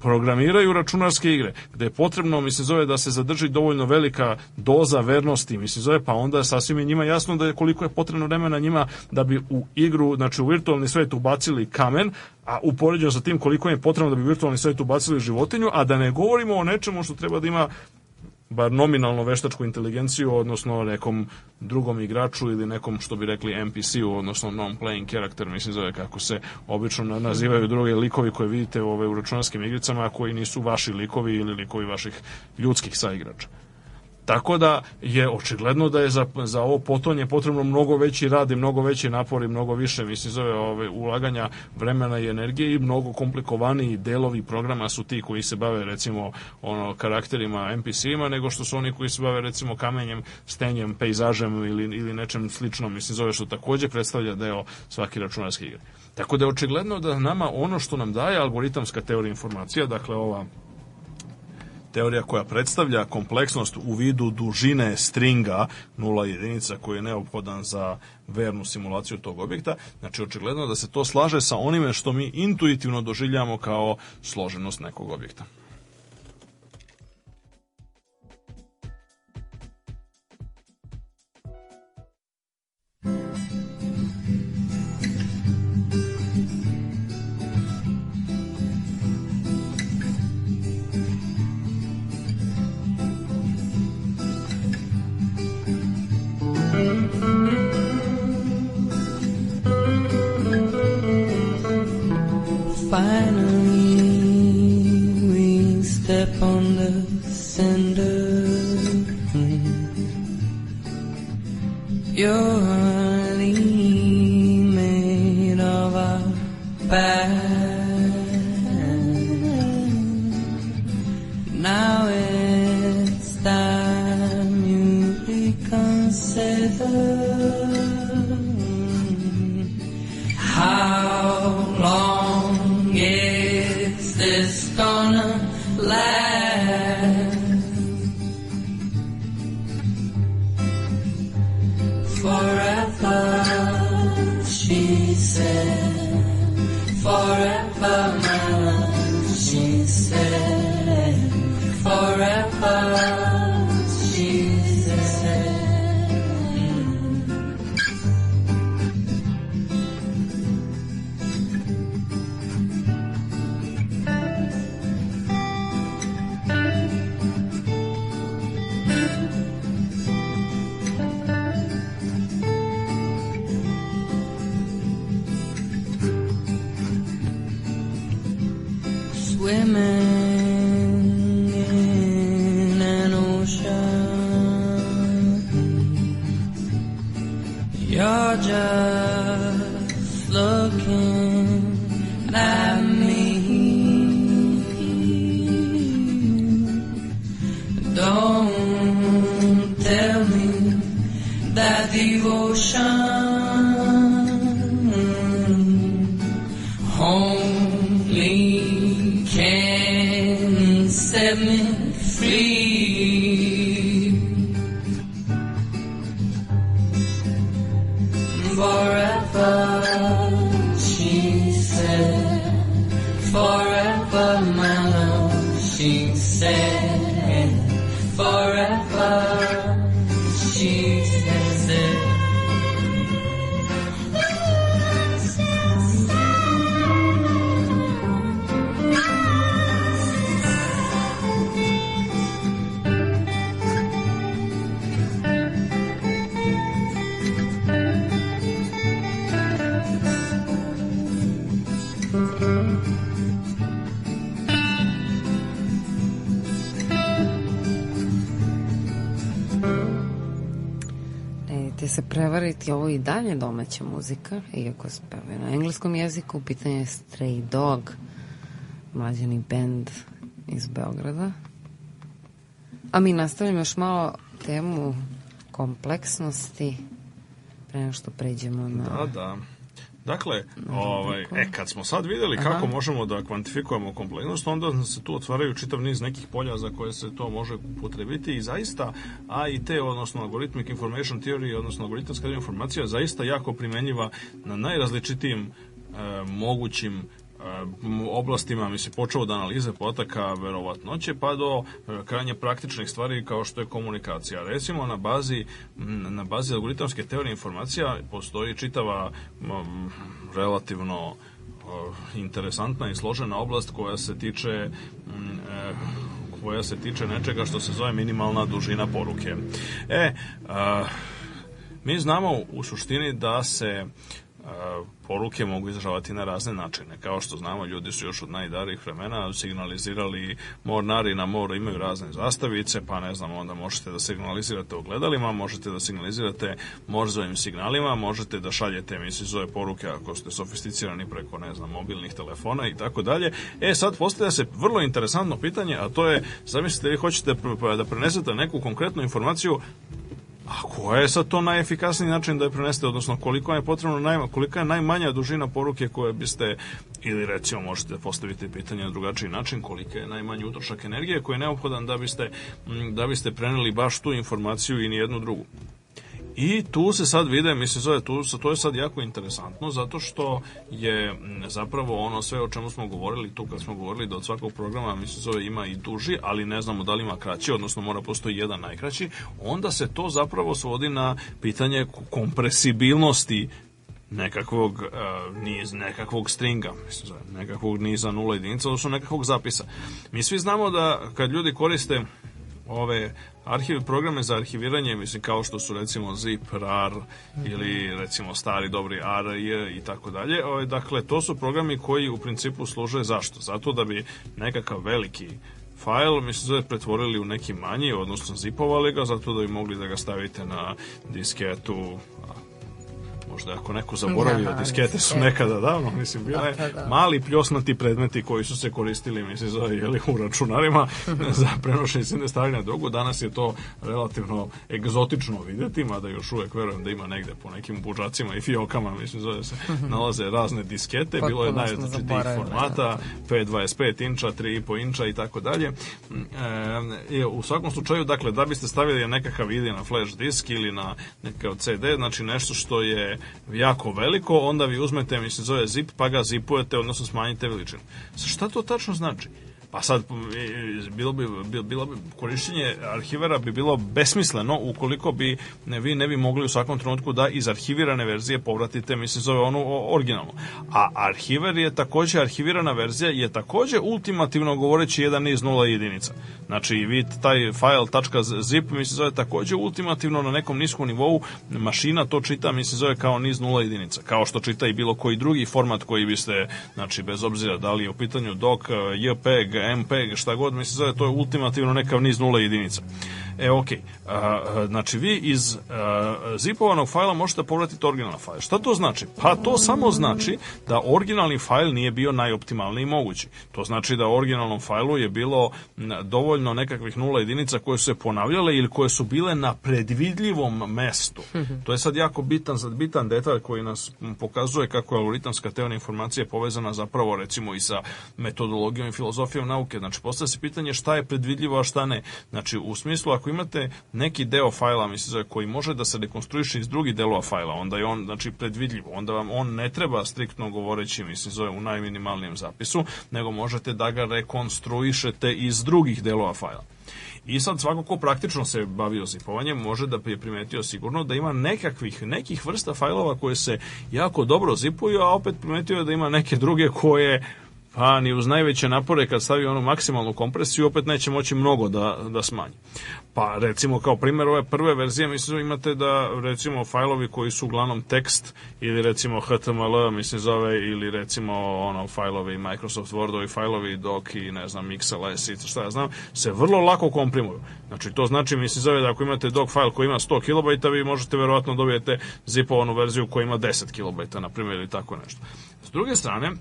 programiraju računarske igre, gde je potrebno, mislim, zove da se zadrži dovoljno velika doza vernosti, mislim, zove, pa onda sasvim je njima jasno da je koliko je potrebno vremena njima da bi u igru, znači u virtualni svet ubacili kamen, a upoređeno sa tim koliko je potrebno da bi virtualni svet ubacili životinju, a da ne govorimo o nečemu što treba da ima bar nominalno veštačku inteligenciju, odnosno nekom drugom igraču ili nekom što bi rekli NPC-u, odnosno non-playing character, mislim zove kako se obično nazivaju druge likovi koje vidite u, ove, u računarskim igricama, koji nisu vaši likovi ili likovi vaših ljudskih saigrača. Tako da je očigledno da je za, za ovo potonje potrebno mnogo veći rad i mnogo veći napor i mnogo više mislim zove ove, ulaganja vremena i energije i mnogo komplikovaniji delovi programa su ti koji se bave recimo ono karakterima NPC-ima nego što su oni koji se bave recimo kamenjem, stenjem, pejzažem ili, ili nečem sličnom mislim zove što takođe predstavlja deo svake računarske igre. Tako da je očigledno da nama ono što nam daje algoritamska teorija informacija, dakle ova Teorija koja predstavlja kompleksnost u vidu dužine stringa, nula jedinica koji je neophodan za vernu simulaciju tog objekta. Znači, očigledno da se to slaže sa onime što mi intuitivno doživljamo kao složenost nekog objekta. Finally, we step on the cinder. You're honey made of a bag Now it's time you reconsider. dalje domaća muzika, iako se na engleskom jeziku. U pitanju je Stray Dog, mlađeni band iz Beograda. A mi nastavljamo još malo temu kompleksnosti pre nego što pređemo na... Da, da. Dakle, mhm. ovaj, e, kad smo sad videli kako možemo da kvantifikujemo kompleksnost, onda se tu otvaraju čitav niz nekih polja za koje se to može upotrebiti i zaista AIT, odnosno Algorithmic Information Theory, odnosno algoritamska informacija, zaista jako primenjiva na najrazličitijim e, mogućim Uh, oblastima mi se počeo od analize podataka verovatnoće pa do uh, krajnje praktičnih stvari kao što je komunikacija. Recimo na bazi na bazi algoritamske teorije informacija postoji čitava relativno uh, interesantna i složena oblast koja se tiče koja se tiče nečega što se zove minimalna dužina poruke. E, a, mi znamo u suštini da se poruke mogu izražavati na razne načine. Kao što znamo, ljudi su još od najdarijih vremena signalizirali mornari na moru imaju razne zastavice, pa ne znam, onda možete da signalizirate ogledalima, možete da signalizirate morzovim signalima, možete da šaljete, mislim, zove poruke ako ste sofisticirani preko, ne znam, mobilnih telefona i tako dalje. E, sad postavlja se vrlo interesantno pitanje, a to je, zamislite, vi hoćete da prenesete neku konkretnu informaciju A koja je sad to najefikasniji način da je prenesete, odnosno koliko je potrebno, najma, kolika je najmanja dužina poruke koje biste, ili recimo možete postaviti pitanje na drugačiji način, kolika je najmanji utrošak energije koji je neophodan da biste, da biste preneli baš tu informaciju i nijednu drugu. I tu se sad vide, mislim, tu, to je sad jako interesantno, zato što je mm, zapravo ono sve o čemu smo govorili, tu kad smo govorili da od svakog programa, mislim, zove ima i duži, ali ne znamo da li ima kraći, odnosno mora postoji jedan najkraći, onda se to zapravo svodi na pitanje kompresibilnosti nekakvog uh, niz, nekakvog stringa, mislim zove, nekakvog niza nula jedinica, odnosno nekakvog zapisa. Mi svi znamo da kad ljudi koriste ove arhiv, programe za arhiviranje, mislim kao što su recimo zip, rar mm -hmm. ili mhm. recimo stari dobri ARJ i tako dalje. Ovaj dakle to su programi koji u principu služe zašto? Zato da bi nekakav veliki fajl, mislim, se pretvorili u neki manji, odnosno zipovali ga, zato da bi mogli da ga stavite na disketu, možda ako neko da, zaboravio, da, diskete su nekada davno, mislim, bile da, mali pljosnati predmeti koji su se koristili, mislim, za, jeli, u računarima mhm. za prenošenje s jedne na drugu. Danas je to relativno egzotično videti, mada još uvek verujem da ima negde po nekim buđacima i fiokama, mislim, zove se, mhm. nalaze razne diskete, bilo je najrazličitijih formata, P25 inča, 3,5 inča i tako dalje. E, e, u svakom slučaju, dakle, da biste stavili nekakav ide na flash disk ili na nekakav CD, znači nešto što je jako veliko, onda vi uzmete, mislim, zove zip, pa ga zipujete, odnosno smanjite veličinu. Šta to tačno znači? Pa sad, e, bilo bi, bilo bi, korišćenje arhivera bi bilo besmisleno ukoliko bi ne, vi ne bi mogli u svakom trenutku da iz arhivirane verzije povratite, mislim, zove onu originalnu. A arhiver je takođe, arhivirana verzija je takođe ultimativno govoreći jedan iz nula jedinica. Znači, vi taj file.zip, mislim, zove takođe ultimativno na nekom niskom nivou mašina to čita, mislim, zove kao niz nula jedinica. Kao što čita i bilo koji drugi format koji biste, znači, bez obzira da li je u pitanju DOC, e, JPEG, MPEG, šta god mi se zove, to je ultimativno nekav niz nula jedinica. E, ok. A, znači, vi iz a, zipovanog fajla možete povratiti originalni fajl. Šta to znači? Pa to samo znači da originalni fajl nije bio najoptimalniji mogući. To znači da u originalnom fajlu je bilo dovoljno nekakvih nula jedinica koje su se ponavljale ili koje su bile na predvidljivom mestu. Mhm. To je sad jako bitan, bitan detalj koji nas pokazuje kako je algoritamska teorija informacije povezana zapravo recimo i sa metodologijom i filozofijom nauke. Znači, postavlja se pitanje šta je predvidljivo, a šta ne. Znači, u smislu ako imate neki deo fajla mislim, koji može da se dekonstruiše iz drugih delova fajla, onda je on znači, predvidljivo, onda vam on ne treba striktno govoreći mislim, zove, u najminimalnijem zapisu, nego možete da ga rekonstruišete iz drugih delova fajla. I sad svako ko praktično se bavio zipovanjem može da je primetio sigurno da ima nekakvih, nekih vrsta fajlova koje se jako dobro zipuju, a opet primetio je da ima neke druge koje pa ni uz najveće napore kad stavi onu maksimalnu kompresiju opet neće moći mnogo da, da smanji. Pa recimo kao primjer ove prve verzije mislim imate da recimo fajlovi koji su uglavnom tekst ili recimo HTML mislim zove ili recimo ono fajlovi Microsoft Wordovi fajlovi dok i ne znam XLS i šta ja znam se vrlo lako komprimuju. Znači to znači mislim zove da ako imate doc fajl koji ima 100 KB vi možete verovatno dobijete zipovanu verziju koja ima 10 KB na primjer ili tako nešto. S druge strane,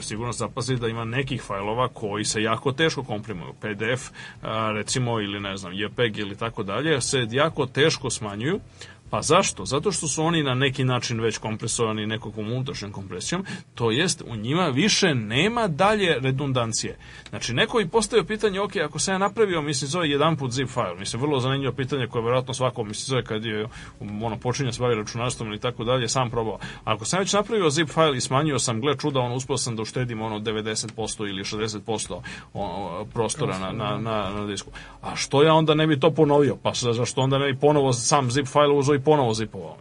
sigurno zapaziti da ima nekih fajlova koji se jako teško komprimuju. PDF, recimo, ili ne znam, JPEG ili tako dalje, se jako teško smanjuju Pa zašto? Zato što su oni na neki način već kompresovani nekakvom unutrašnjom kompresijom, to jest u njima više nema dalje redundancije. Znači, neko i postavio pitanje, ok, ako sam ja napravio, mislim, zove jedan put zip file, mislim, vrlo zanimljivo pitanje koje vjerojatno svako, mislim, zove kad je, ono, počinje s računarstvom ili tako dalje, sam probao. Ako sam već napravio zip file i smanjio sam, gle čuda, on uspio sam da uštedim, ono, 90% ili 60% ono, prostora na, na, na, na disku. A što ja onda ne bi to ponovio? Pa zašto onda ne bi ponovo sam zip file uzo i ponovo zipovao.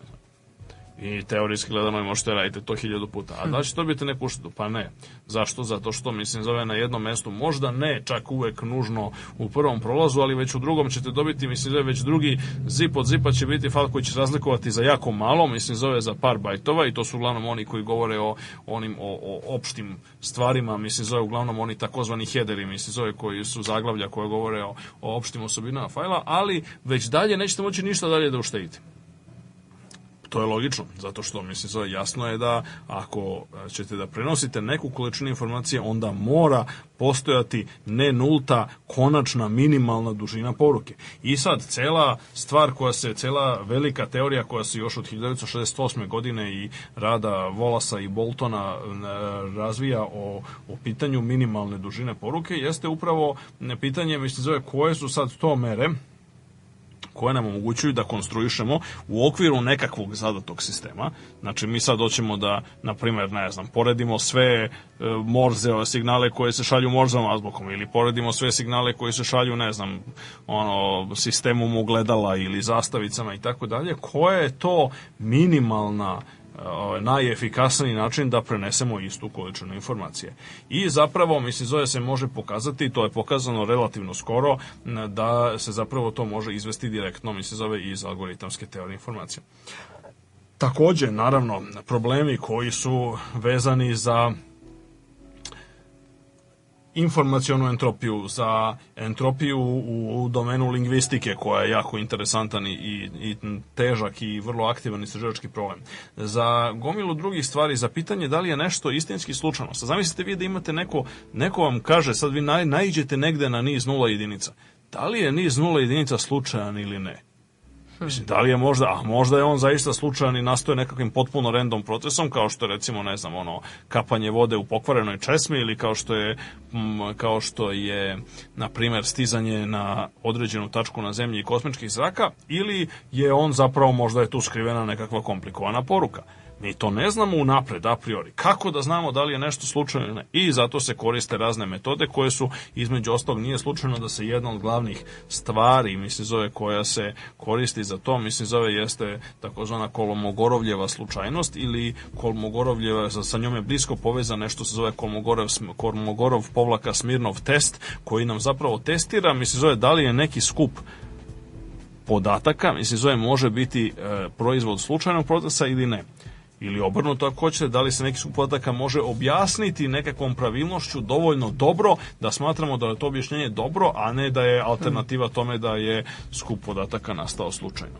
I teorijski gledano možete raditi to hiljadu puta. A hm. da li će to biti neku uštedu? Pa ne. Zašto? Zato što, mislim, zove na jednom mestu. Možda ne čak uvek nužno u prvom prolazu, ali već u drugom ćete dobiti, mislim, zove već drugi zip od zipa će biti fal koji će razlikovati za jako malo, mislim, zove za par bajtova i to su uglavnom oni koji govore o onim o, o opštim stvarima, mislim, zove uglavnom oni takozvani headeri, mislim, zove koji su zaglavlja koja govore o, o opštim osobinama fajla, ali već dalje nećete moći ništa dalje da uštedite to je logično, zato što mislim sad jasno je da ako e, ćete da prenosite neku količinu informacije, onda mora postojati ne nulta, konačna, minimalna dužina poruke. I sad, cela stvar koja se, cela velika teorija koja se još od 1968. godine i rada Volasa i Boltona e, razvija o, o pitanju minimalne dužine poruke, jeste upravo e, pitanje, mislim, zove koje su sad to mere, koje nam omogućuju da konstruišemo u okviru nekakvog zadatog sistema. Znači, mi sad hoćemo da, na primer, ne znam, poredimo sve e, morze, signale koje se šalju morzom azbukom ili poredimo sve signale koje se šalju, ne znam, ono, sistemom ogledala ili zastavicama i tako dalje. Koja je to minimalna ovaj, najefikasniji način da prenesemo istu količinu informacije. I zapravo, mislim, zove se može pokazati, to je pokazano relativno skoro, da se zapravo to može izvesti direktno, mislim, zove iz algoritamske teorije informacije. Takođe, naravno, problemi koji su vezani za informacionu entropiju, za entropiju u, domenu lingvistike koja je jako interesantan i, i težak i vrlo aktivan istraživački problem. Za gomilu drugih stvari, za pitanje da li je nešto istinski slučajno. Sad zamislite vi da imate neko, neko vam kaže, sad vi naiđete negde na niz nula jedinica. Da li je niz nula jedinica slučajan ili ne? Mislim, da li je možda, a možda je on zaista slučajan i nastoje nekakvim potpuno random procesom, kao što je recimo, ne znam, ono, kapanje vode u pokvarenoj česmi ili kao što je, m, kao što je, na primjer, stizanje na određenu tačku na zemlji i kosmičkih zraka, ili je on zapravo možda je tu skrivena nekakva komplikovana poruka. Mi to ne znamo unapred, a priori. Kako da znamo da li je nešto slučajno ili ne? I zato se koriste razne metode koje su, između ostalog, nije slučajno da se jedna od glavnih stvari, mislim zove, koja se koristi za to, mislim zove, jeste takozvana kolmogorovljeva slučajnost ili kolmogorovljeva, sa njome blisko povezan nešto se zove kolmogorov, kolmogorov povlaka Smirnov test, koji nam zapravo testira, mislim zove, da li je neki skup podataka, mislim zove, može biti e, proizvod slučajnog procesa ili ne ili obrnuto ako hoćete, da li se neki skup podataka može objasniti nekakvom pravilnošću dovoljno dobro da smatramo da je to objašnjenje dobro, a ne da je alternativa tome da je skup podataka nastao slučajno.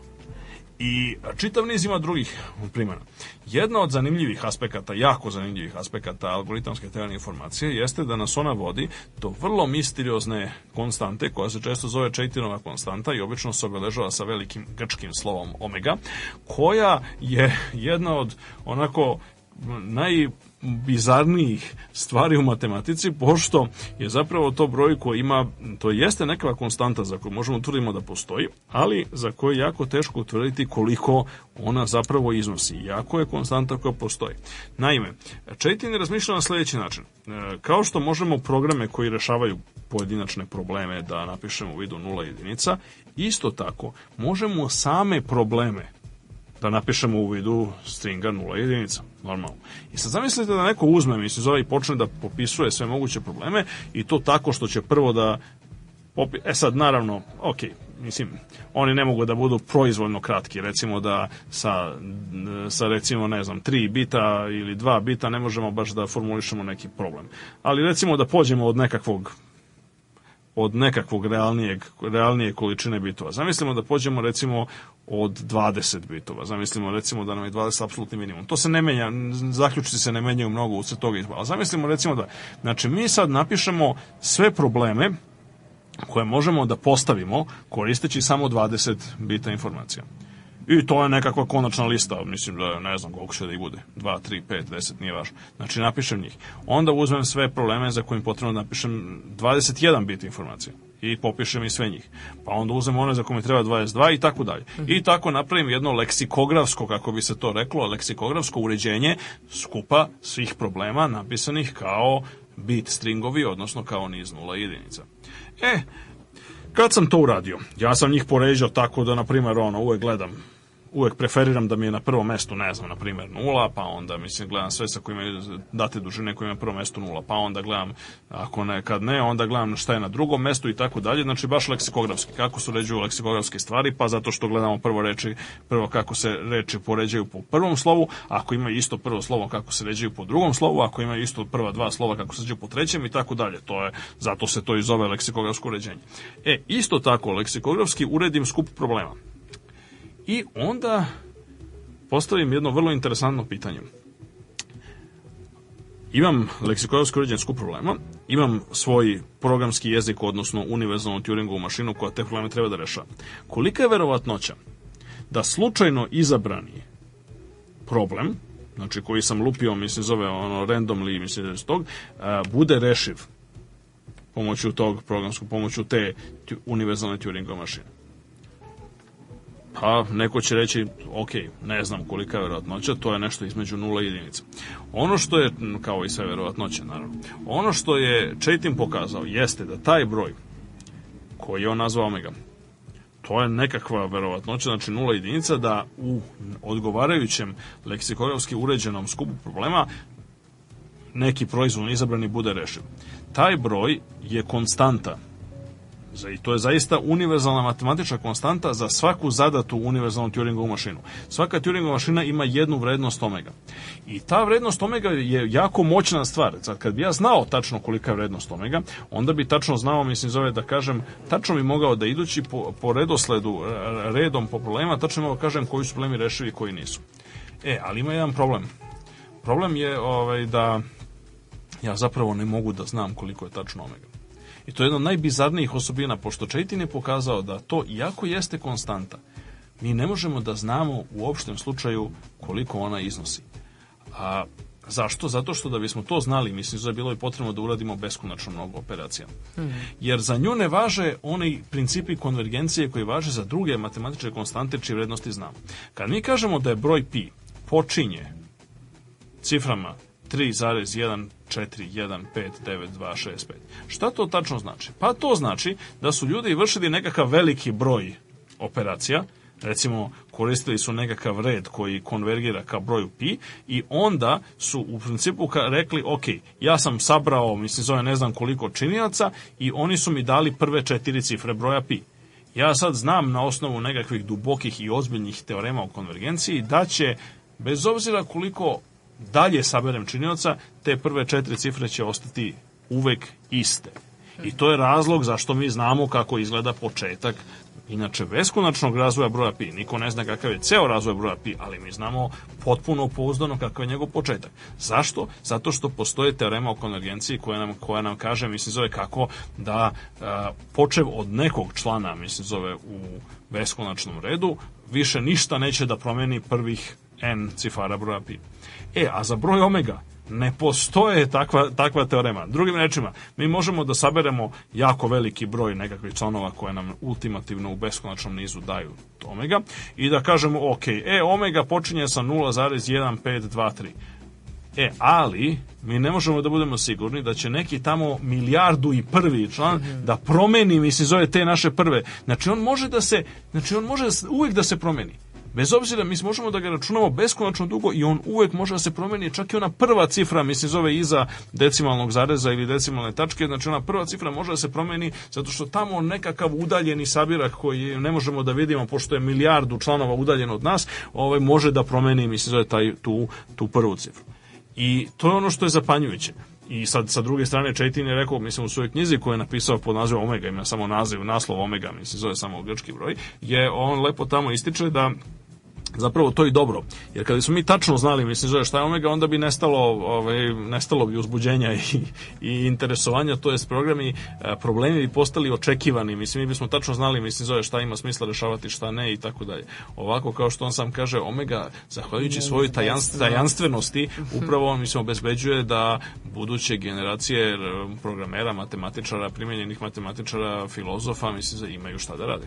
I čitav niz ima drugih primjena. Jedna od zanimljivih aspekata, jako zanimljivih aspekata algoritamske teorije informacije jeste da nas ona vodi do vrlo misteriozne konstante koja se često zove Čeitinova konstanta i obično se obeležava sa velikim grčkim slovom omega, koja je jedna od onako naj bizarnijih stvari u matematici, pošto je zapravo to broj koji ima, to jeste neka konstanta za koju možemo tvrdimo da postoji, ali za koju je jako teško utvrditi koliko ona zapravo iznosi. Jako je konstanta koja postoji. Naime, Četin je razmišljao na sledeći način. E, kao što možemo programe koji rešavaju pojedinačne probleme da napišemo u vidu nula jedinica, isto tako možemo same probleme da napišemo u vidu stringa nula jedinica, normalno. I sad zamislite da neko uzme, mislim, zove i počne da popisuje sve moguće probleme i to tako što će prvo da popi... E sad, naravno, ok, mislim, oni ne mogu da budu proizvoljno kratki, recimo da sa, sa recimo, ne znam, 3 bita ili 2 bita ne možemo baš da formulišemo neki problem. Ali recimo da pođemo od nekakvog od nekakvog realnijeg, realnije količine bitova. Zamislimo da pođemo recimo od 20 bitova. Zamislimo recimo da nam je 20 apsolutni minimum. To se ne menja, zaključci se ne menjaju mnogo usred toga izbala. Zamislimo recimo da, znači mi sad napišemo sve probleme koje možemo da postavimo koristeći samo 20 bita informacija. I to je nekakva konačna lista, mislim da ne znam koliko će da i bude, 2, 3, 5, 10, nije važno. Znači napišem njih. Onda uzmem sve probleme za kojim potrebno da napišem 21 bit informacija i popišem i sve njih. Pa onda uzmem one za kome treba 22 i tako dalje. Mhm. I tako napravim jedno leksikografsko, kako bi se to reklo, leksikografsko uređenje skupa svih problema napisanih kao bit stringovi, odnosno kao niz nula jedinica. E, kad sam to uradio, ja sam njih poređao tako da, na primjer, ono, uvek gledam uvek preferiram da mi je na prvo mestu, ne znam, na primjer nula, pa onda mislim gledam sve sa kojima date dužine koji je na prvom mestu nula, pa onda gledam ako ne, kad ne, onda gledam šta je na drugom mestu i tako dalje, znači baš leksikografski, kako se uređuju leksikografske stvari, pa zato što gledamo prvo reči, prvo kako se reči poređaju po prvom slovu, ako imaju isto prvo slovo kako se ređaju po drugom slovu, ako imaju isto prva dva slova kako se ređaju po trećem i tako dalje, to je, zato se to i zove leksikografsko uređenje. E, isto tako, leksikografski uredim skup problema. I onda postavim jedno vrlo interesantno pitanje. Imam leksikografsko uređen problema, imam svoj programski jezik, odnosno univerzalnu Turingovu mašinu koja te probleme treba da rešava. Kolika je verovatnoća da slučajno izabrani problem, znači koji sam lupio, mislim zove ono randomly, mislim da je tog, bude rešiv pomoću tog programskog, pomoću te univerzalne Turingove mašine. Pa, neko će reći, ok, ne znam kolika je verovatnoća, to je nešto između nula i jedinica. Ono što je, kao i sve verovatnoće, naravno, ono što je Četin pokazao jeste da taj broj koji je on nazvao omega, to je nekakva verovatnoća, znači nula jedinica, da u odgovarajućem leksikografski uređenom skupu problema neki proizvodno izabrani bude rešen. Taj broj je konstanta I to je zaista univerzalna matematička konstanta za svaku zadatu univerzalnu Turingovu mašinu. Svaka Turingova mašina ima jednu vrednost omega. I ta vrednost omega je jako moćna stvar. Sad, kad bi ja znao tačno kolika je vrednost omega, onda bi tačno znao, mislim, zove da kažem, tačno bi mogao da idući po, po redosledu, redom po problema, tačno bi mogao da kažem koji su problemi rešivi i koji nisu. E, ali ima jedan problem. Problem je ovaj, da ja zapravo ne mogu da znam koliko je tačno omega. I to je jedna od najbizarnijih osobina, pošto Čajtin je pokazao da to, iako jeste konstanta, mi ne možemo da znamo u opštem slučaju koliko ona iznosi. A Zašto? Zato što da bismo to znali, mislim da je bilo i potrebno da uradimo beskonačno mnogo operacija. Hmm. Jer za nju ne važe oni principi konvergencije koji važe za druge matematičke konstante čije vrednosti znamo. Kad mi kažemo da je broj pi počinje ciframa 3,1 41592265. Šta to tačno znači? Pa to znači da su ljudi vršili nekakav veliki broj operacija, recimo koristili su nekakav red koji konvergira ka broju pi i onda su u principu rekli ok, ja sam sabrao mislim zove ne znam koliko činioca i oni su mi dali prve četiri cifre broja pi. Ja sad znam na osnovu nekakvih dubokih i ozbiljnih teorema o konvergenciji da će bez obzira koliko dalje saberem činioca, te prve četiri cifre će ostati uvek iste. I to je razlog zašto mi znamo kako izgleda početak inače beskonačnog razvoja broja pi. Niko ne zna kakav je ceo razvoj broja pi, ali mi znamo potpuno pouzdano kakav je njegov početak. Zašto? Zato što postoje teorema o konvergenciji koja nam, koja nam kaže, mislim, zove kako da a, počev od nekog člana, mislim, zove u beskonačnom redu, više ništa neće da promeni prvih n cifara broja pi. E, a za broj omega ne postoje takva, takva teorema. Drugim rečima, mi možemo da saberemo jako veliki broj nekakvih članova koje nam ultimativno u beskonačnom nizu daju omega i da kažemo, ok, e, omega počinje sa 0,1523. E, ali, mi ne možemo da budemo sigurni da će neki tamo milijardu i prvi član mhm. da promeni, mislim, zove te naše prve. Znači, on može da se, znači, on može uvijek da se promeni. Bez obzira, mi možemo da ga računamo beskonačno dugo i on uvek može da se promeni čak i ona prva cifra, mislim zove iza decimalnog zareza ili decimalne tačke, znači ona prva cifra može da se promeni zato što tamo nekakav udaljeni sabirak koji ne možemo da vidimo pošto je milijardu članova udaljen od nas, ovaj može da promeni mislim zove taj tu tu prvu cifru. I to je ono što je zapanjujuće. I sad sa druge strane Četin je rekao, mislim u svojoj knjizi koju je napisao pod nazivom Omega, ima samo naziv, naslov Omega, mislim zove samo grčki broj, je on lepo tamo ističe da zapravo to i dobro. Jer kada smo mi tačno znali, mislim, šta je Omega, onda bi nestalo, ovaj, nestalo bi uzbuđenja i, i interesovanja, to jest programi, e, problemi bi postali očekivani. Mislim, mi bismo tačno znali, mislim, zove šta ima smisla rešavati, šta ne i tako dalje. Ovako, kao što on sam kaže, Omega, zahvaljujući svojoj tajanst, tajanstvenosti, mhm. upravo, mislim, obezbeđuje da buduće generacije e, programera, matematičara, primenjenih matematičara, filozofa, mislim, imaju šta da radi.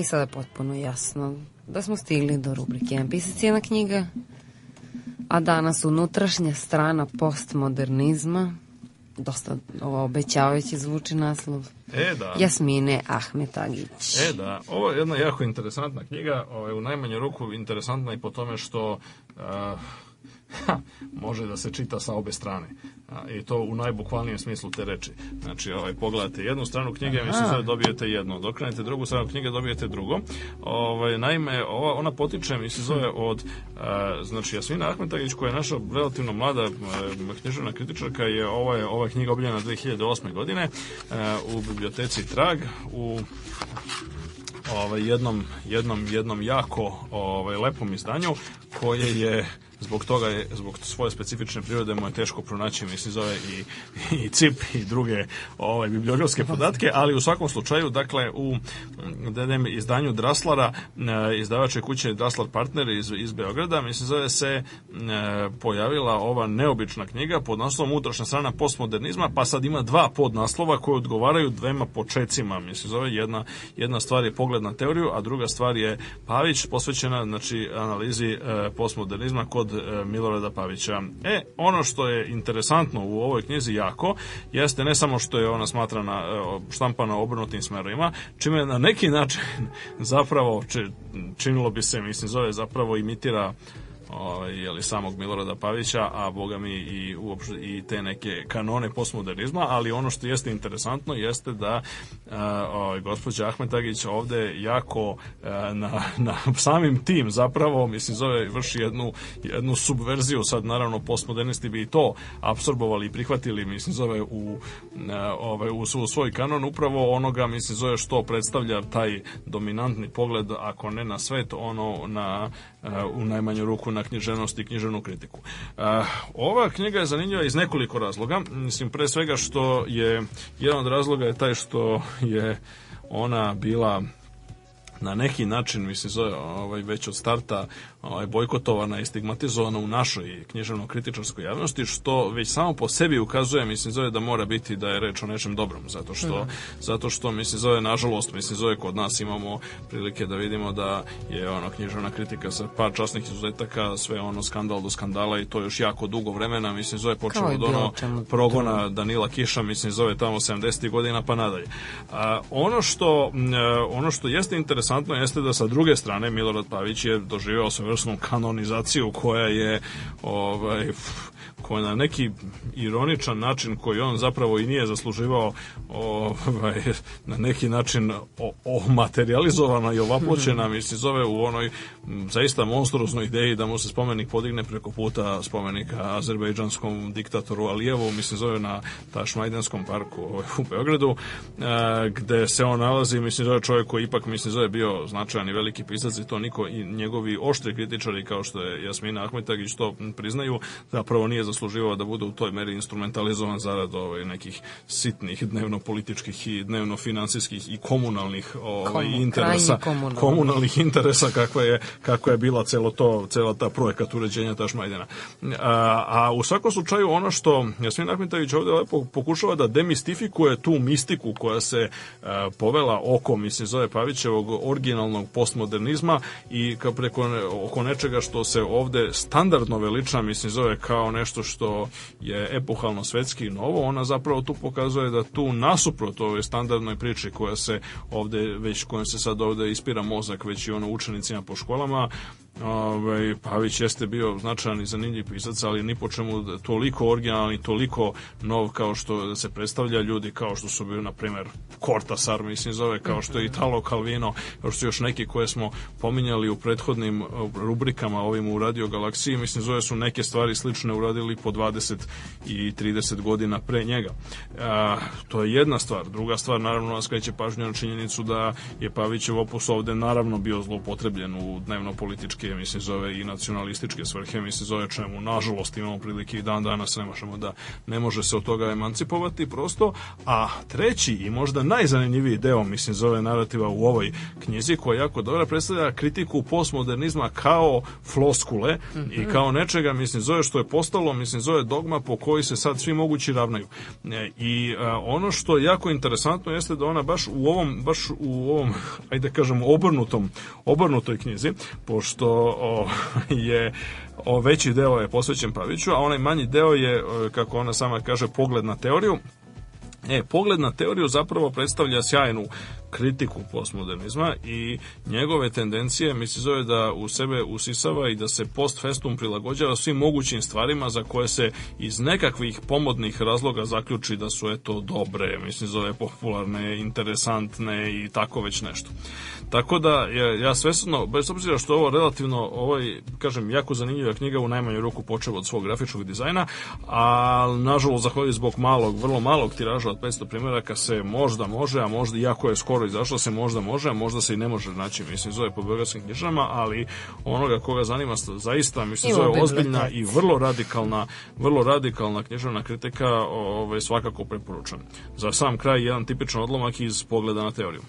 I sada je potpuno jasno da smo stigli do rubrike Jedan pisac jedna knjiga, a danas unutrašnja strana postmodernizma, dosta ovo obećavajući zvuči naslov. E, da. Jasmine Ahmetagić. E, da. Ovo je jedna jako interesantna knjiga, ovaj, u najmanju ruku interesantna i po tome što... Uh, eh, Ha, može da se čita sa obe strane i to u najbukvalnijem smislu te reči. Znači, ovaj, pogledate jednu stranu knjige, mislim da dobijete jedno. Dokrenete drugu stranu knjige, dobijete drugo. Ovaj, naime, ova, ona potiče, mi se zove, od a, znači, Jasmina Ahmetagić, koja je naša relativno mlada e, književna kritičarka, je ova, ova knjiga objavljena 2008. godine a, e, u biblioteci Trag, u ovaj, jednom, jednom, jednom jako ovaj, lepom izdanju koje je zbog toga je, zbog svoje specifične prirode mu je teško pronaći, mislim, zove i, i CIP i druge ove, ovaj, bibliografske podatke, ali u svakom slučaju, dakle, u DDM mm, izdanju Draslara, e, izdavače kuće Draslar Partner iz, iz Beograda, mislim, zove se e, pojavila ova neobična knjiga pod naslovom Utrašnja strana postmodernizma, pa sad ima dva podnaslova koje odgovaraju dvema počecima, mislim, zove jedna, jedna stvar je pogled na teoriju, a druga stvar je Pavić, posvećena, znači, analizi e, postmodernizma kod E, Milorada Pavića. E, ono što je interesantno u ovoj knjizi jako, jeste ne samo što je ona smatrana e, štampana obrnutim smerovima, čime na neki način zapravo činilo bi se, mislim, zove zapravo imitira ovaj, jeli, samog Milorada Pavića, a boga mi i, uopšte, i te neke kanone postmodernizma, ali ono što jeste interesantno jeste da eh, ovaj, gospođa Ahmetagić ovde jako eh, na, na samim tim zapravo, mislim, zove, vrši jednu, jednu subverziju, sad naravno postmodernisti bi i to absorbovali i prihvatili, mislim, zove u, eh, ovaj, u, u svoj kanon upravo onoga, mislim, zove što predstavlja taj dominantni pogled, ako ne na svet, ono na Eh, u najmanju ruku na književnost i književnu kritiku. Eh, ova knjiga je zanimljiva iz nekoliko razloga. Mislim, pre svega što je, jedan od razloga je taj što je ona bila na neki način, mislim, zove, ovaj, već od starta ovaj, bojkotovana i stigmatizovana u našoj književno-kritičarskoj javnosti, što već samo po sebi ukazuje, mislim, zove da mora biti da je reč o nečem dobrom, zato što, mm. zato što mislim, zove, nažalost, mislim, zove, kod nas imamo prilike da vidimo da je ono književna kritika sa par časnih izuzetaka, sve ono skandal do skandala i to još jako dugo vremena, mislim, zove, počelo od ono progona Danila Kiša, mislim, zove, tamo 70. godina pa nadalje. A, ono, što, a, e, ono što jeste interesantno jeste da sa druge strane Milorad Pavić je doživeo sve svojevrsnu kanonizaciju koja je ovaj, koja na neki ironičan način koji on zapravo i nije zasluživao ovaj, na neki način omaterializovana i ovaploćena mhm. mi se zove u onoj zaista monstruoznoj ideji da mu se spomenik podigne preko puta spomenika azerbejdžanskom diktatoru Alijevu mi se zove na Tašmajdanskom parku ovaj, u Beogradu e, gde se on nalazi mislim zove čovjek koji ipak mislim zove bio značajan i veliki pisac i to niko i njegovi oštri kritičari kao što je Jasmina Ahmetagić to priznaju zapravo nije zasluživao da bude u toj meri instrumentalizovan zarad ovaj, nekih sitnih dnevno-političkih i dnevno-finansijskih i komunalnih ovaj, Komun, interesa, komunalni. komunalnih interesa kakva je, kako je bila celo to, cela ta projekat uređenja Tašmajdena. A, a u svakom slučaju ono što Jasmin Ahmetović ovdje lepo pokušava da demistifikuje tu mistiku koja se a, e, povela oko, mislim, zove Pavićevog originalnog postmodernizma i ka preko oko nečega što se ovde standardno veliča, mislim, zove kao nešto nešto što je epohalno svetski i novo, ona zapravo tu pokazuje da tu nasuprot ove standardnoj priče koja se ovde, već kojom se sad ovde ispira mozak, već i ono učenicima po školama, Ovaj, Pavić jeste bio značajan i zanimljiv pisac, ali ni po čemu da toliko originalni, toliko nov kao što se predstavlja ljudi kao što su bio, na primjer, Kortasar, mislim zove, kao što je Italo Calvino, kao što su još neki koje smo pominjali u prethodnim uh, rubrikama ovim u Radio Galaksiji, mislim zove su neke stvari slične uradili po 20 i 30 godina pre njega. A, to je jedna stvar. Druga stvar, naravno, nas kreće pažnja na činjenicu da je Pavićev opus ovde naravno bio zloupotrebljen u dnevno politički političke, mislim, zove i nacionalističke svrhe, se zove čemu, nažalost, imamo prilike i dan danas, ne možemo da, ne može se od toga emancipovati prosto, a treći i možda najzanimljiviji deo, mislim, zove narativa u ovoj knjizi, koja jako dobro predstavlja kritiku postmodernizma kao floskule mm -hmm. i mhm. kao nečega, mislim, zove što je postalo, mislim, zove dogma po koji se sad svi mogući ravnaju. E, I a, e, ono što je jako interesantno jeste da ona baš u ovom, baš u ovom, ajde da kažem, obrnutom, obrnutoj knjizi, pošto o, je o, veći deo je posvećen Paviću, a onaj manji deo je, kako ona sama kaže, pogled na teoriju. E, pogled na teoriju zapravo predstavlja sjajnu kritiku postmodernizma i njegove tendencije mi se zove da u sebe usisava i da se post festum prilagođava svim mogućim stvarima za koje se iz nekakvih pomodnih razloga zaključi da su eto dobre, mislim zove popularne, interesantne i tako već nešto. Tako da ja svesno, bez obzira što ovo relativno, ovaj, kažem, jako zanimljiva knjiga u najmanju ruku počeva od svog grafičkog dizajna, a nažalost zahvaljujući zbog malog, vrlo malog tiraža od 500 primjeraka se možda može, a možda iako je skoro skoro izašlo se možda može, a možda se i ne može naći, mislim, zove po beogradskim knjižama, ali onoga koga zanima zaista, mislim, zove ozbiljna i vrlo radikalna, vrlo radikalna književna kritika ovaj, svakako preporučam. Za sam kraj jedan tipičan odlomak iz pogleda na teoriju.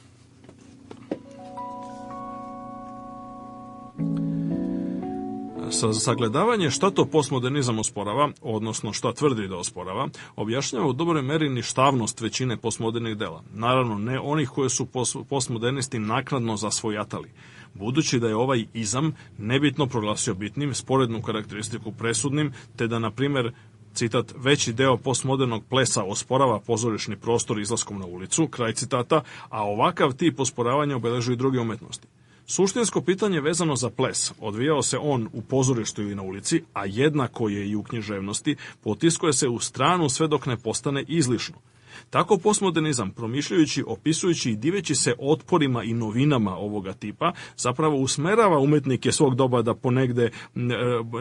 Sa sagledavanje šta to postmodernizam osporava, odnosno šta tvrdi da osporava, objašnjava u dobroj meri ništavnost većine postmodernih dela. Naravno, ne onih koje su postmodernisti naknadno zasvojatali budući da je ovaj izam nebitno proglasio bitnim, sporednu karakteristiku presudnim, te da, na primer, citat, veći deo postmodernog plesa osporava pozorišni prostor izlaskom na ulicu, kraj citata, a ovakav tip osporavanja obeležuju i druge umetnosti. Suštinsko pitanje vezano za ples, odvijao se on u pozorištu ili na ulici, a jednako je i u književnosti, potiskuje se u stranu sve dok ne postane izlišno. Tako postmodernizam, promišljujući, opisujući i diveći se otporima i novinama ovoga tipa, zapravo usmerava umetnike svog doba da ponegde e,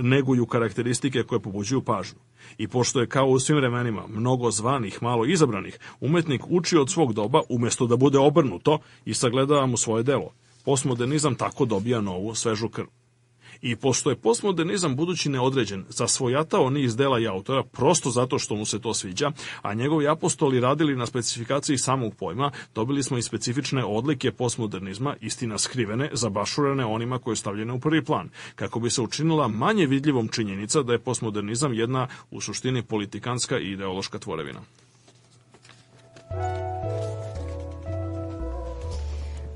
neguju karakteristike koje pobuđuju pažnju. I pošto je kao u svim vremenima mnogo zvanih, malo izabranih, umetnik uči od svog doba umesto da bude obrnuto i sagledava mu svoje delo. Postmodernizam tako dobija novu, svežu krv. I pošto je postmodernizam budući neodređen, zasvojatao ni iz dela i autora prosto zato što mu se to sviđa, a njegovi apostoli radili na specifikaciji samog pojma, dobili smo i specifične odlike postmodernizma, istina skrivene, zabašurane onima koje stavljene u prvi plan, kako bi se učinila manje vidljivom činjenica da je postmodernizam jedna u suštini politikanska i ideološka tvorevina.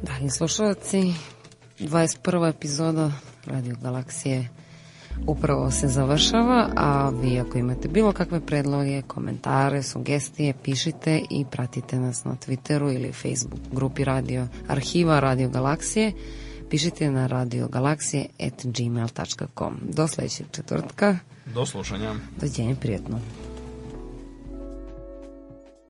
Dragi slušalci, 21. epizoda Radio Galaksije upravo se završava, a vi ako imate bilo kakve predloge, komentare, sugestije, pišite i pratite nas na Twitteru ili Facebook grupi Radio Arhiva Radio Galaksije. Pišite na radiogalaksije.gmail.com Do sledećeg četvrtka. Do slušanja. Dođenje, prijetno.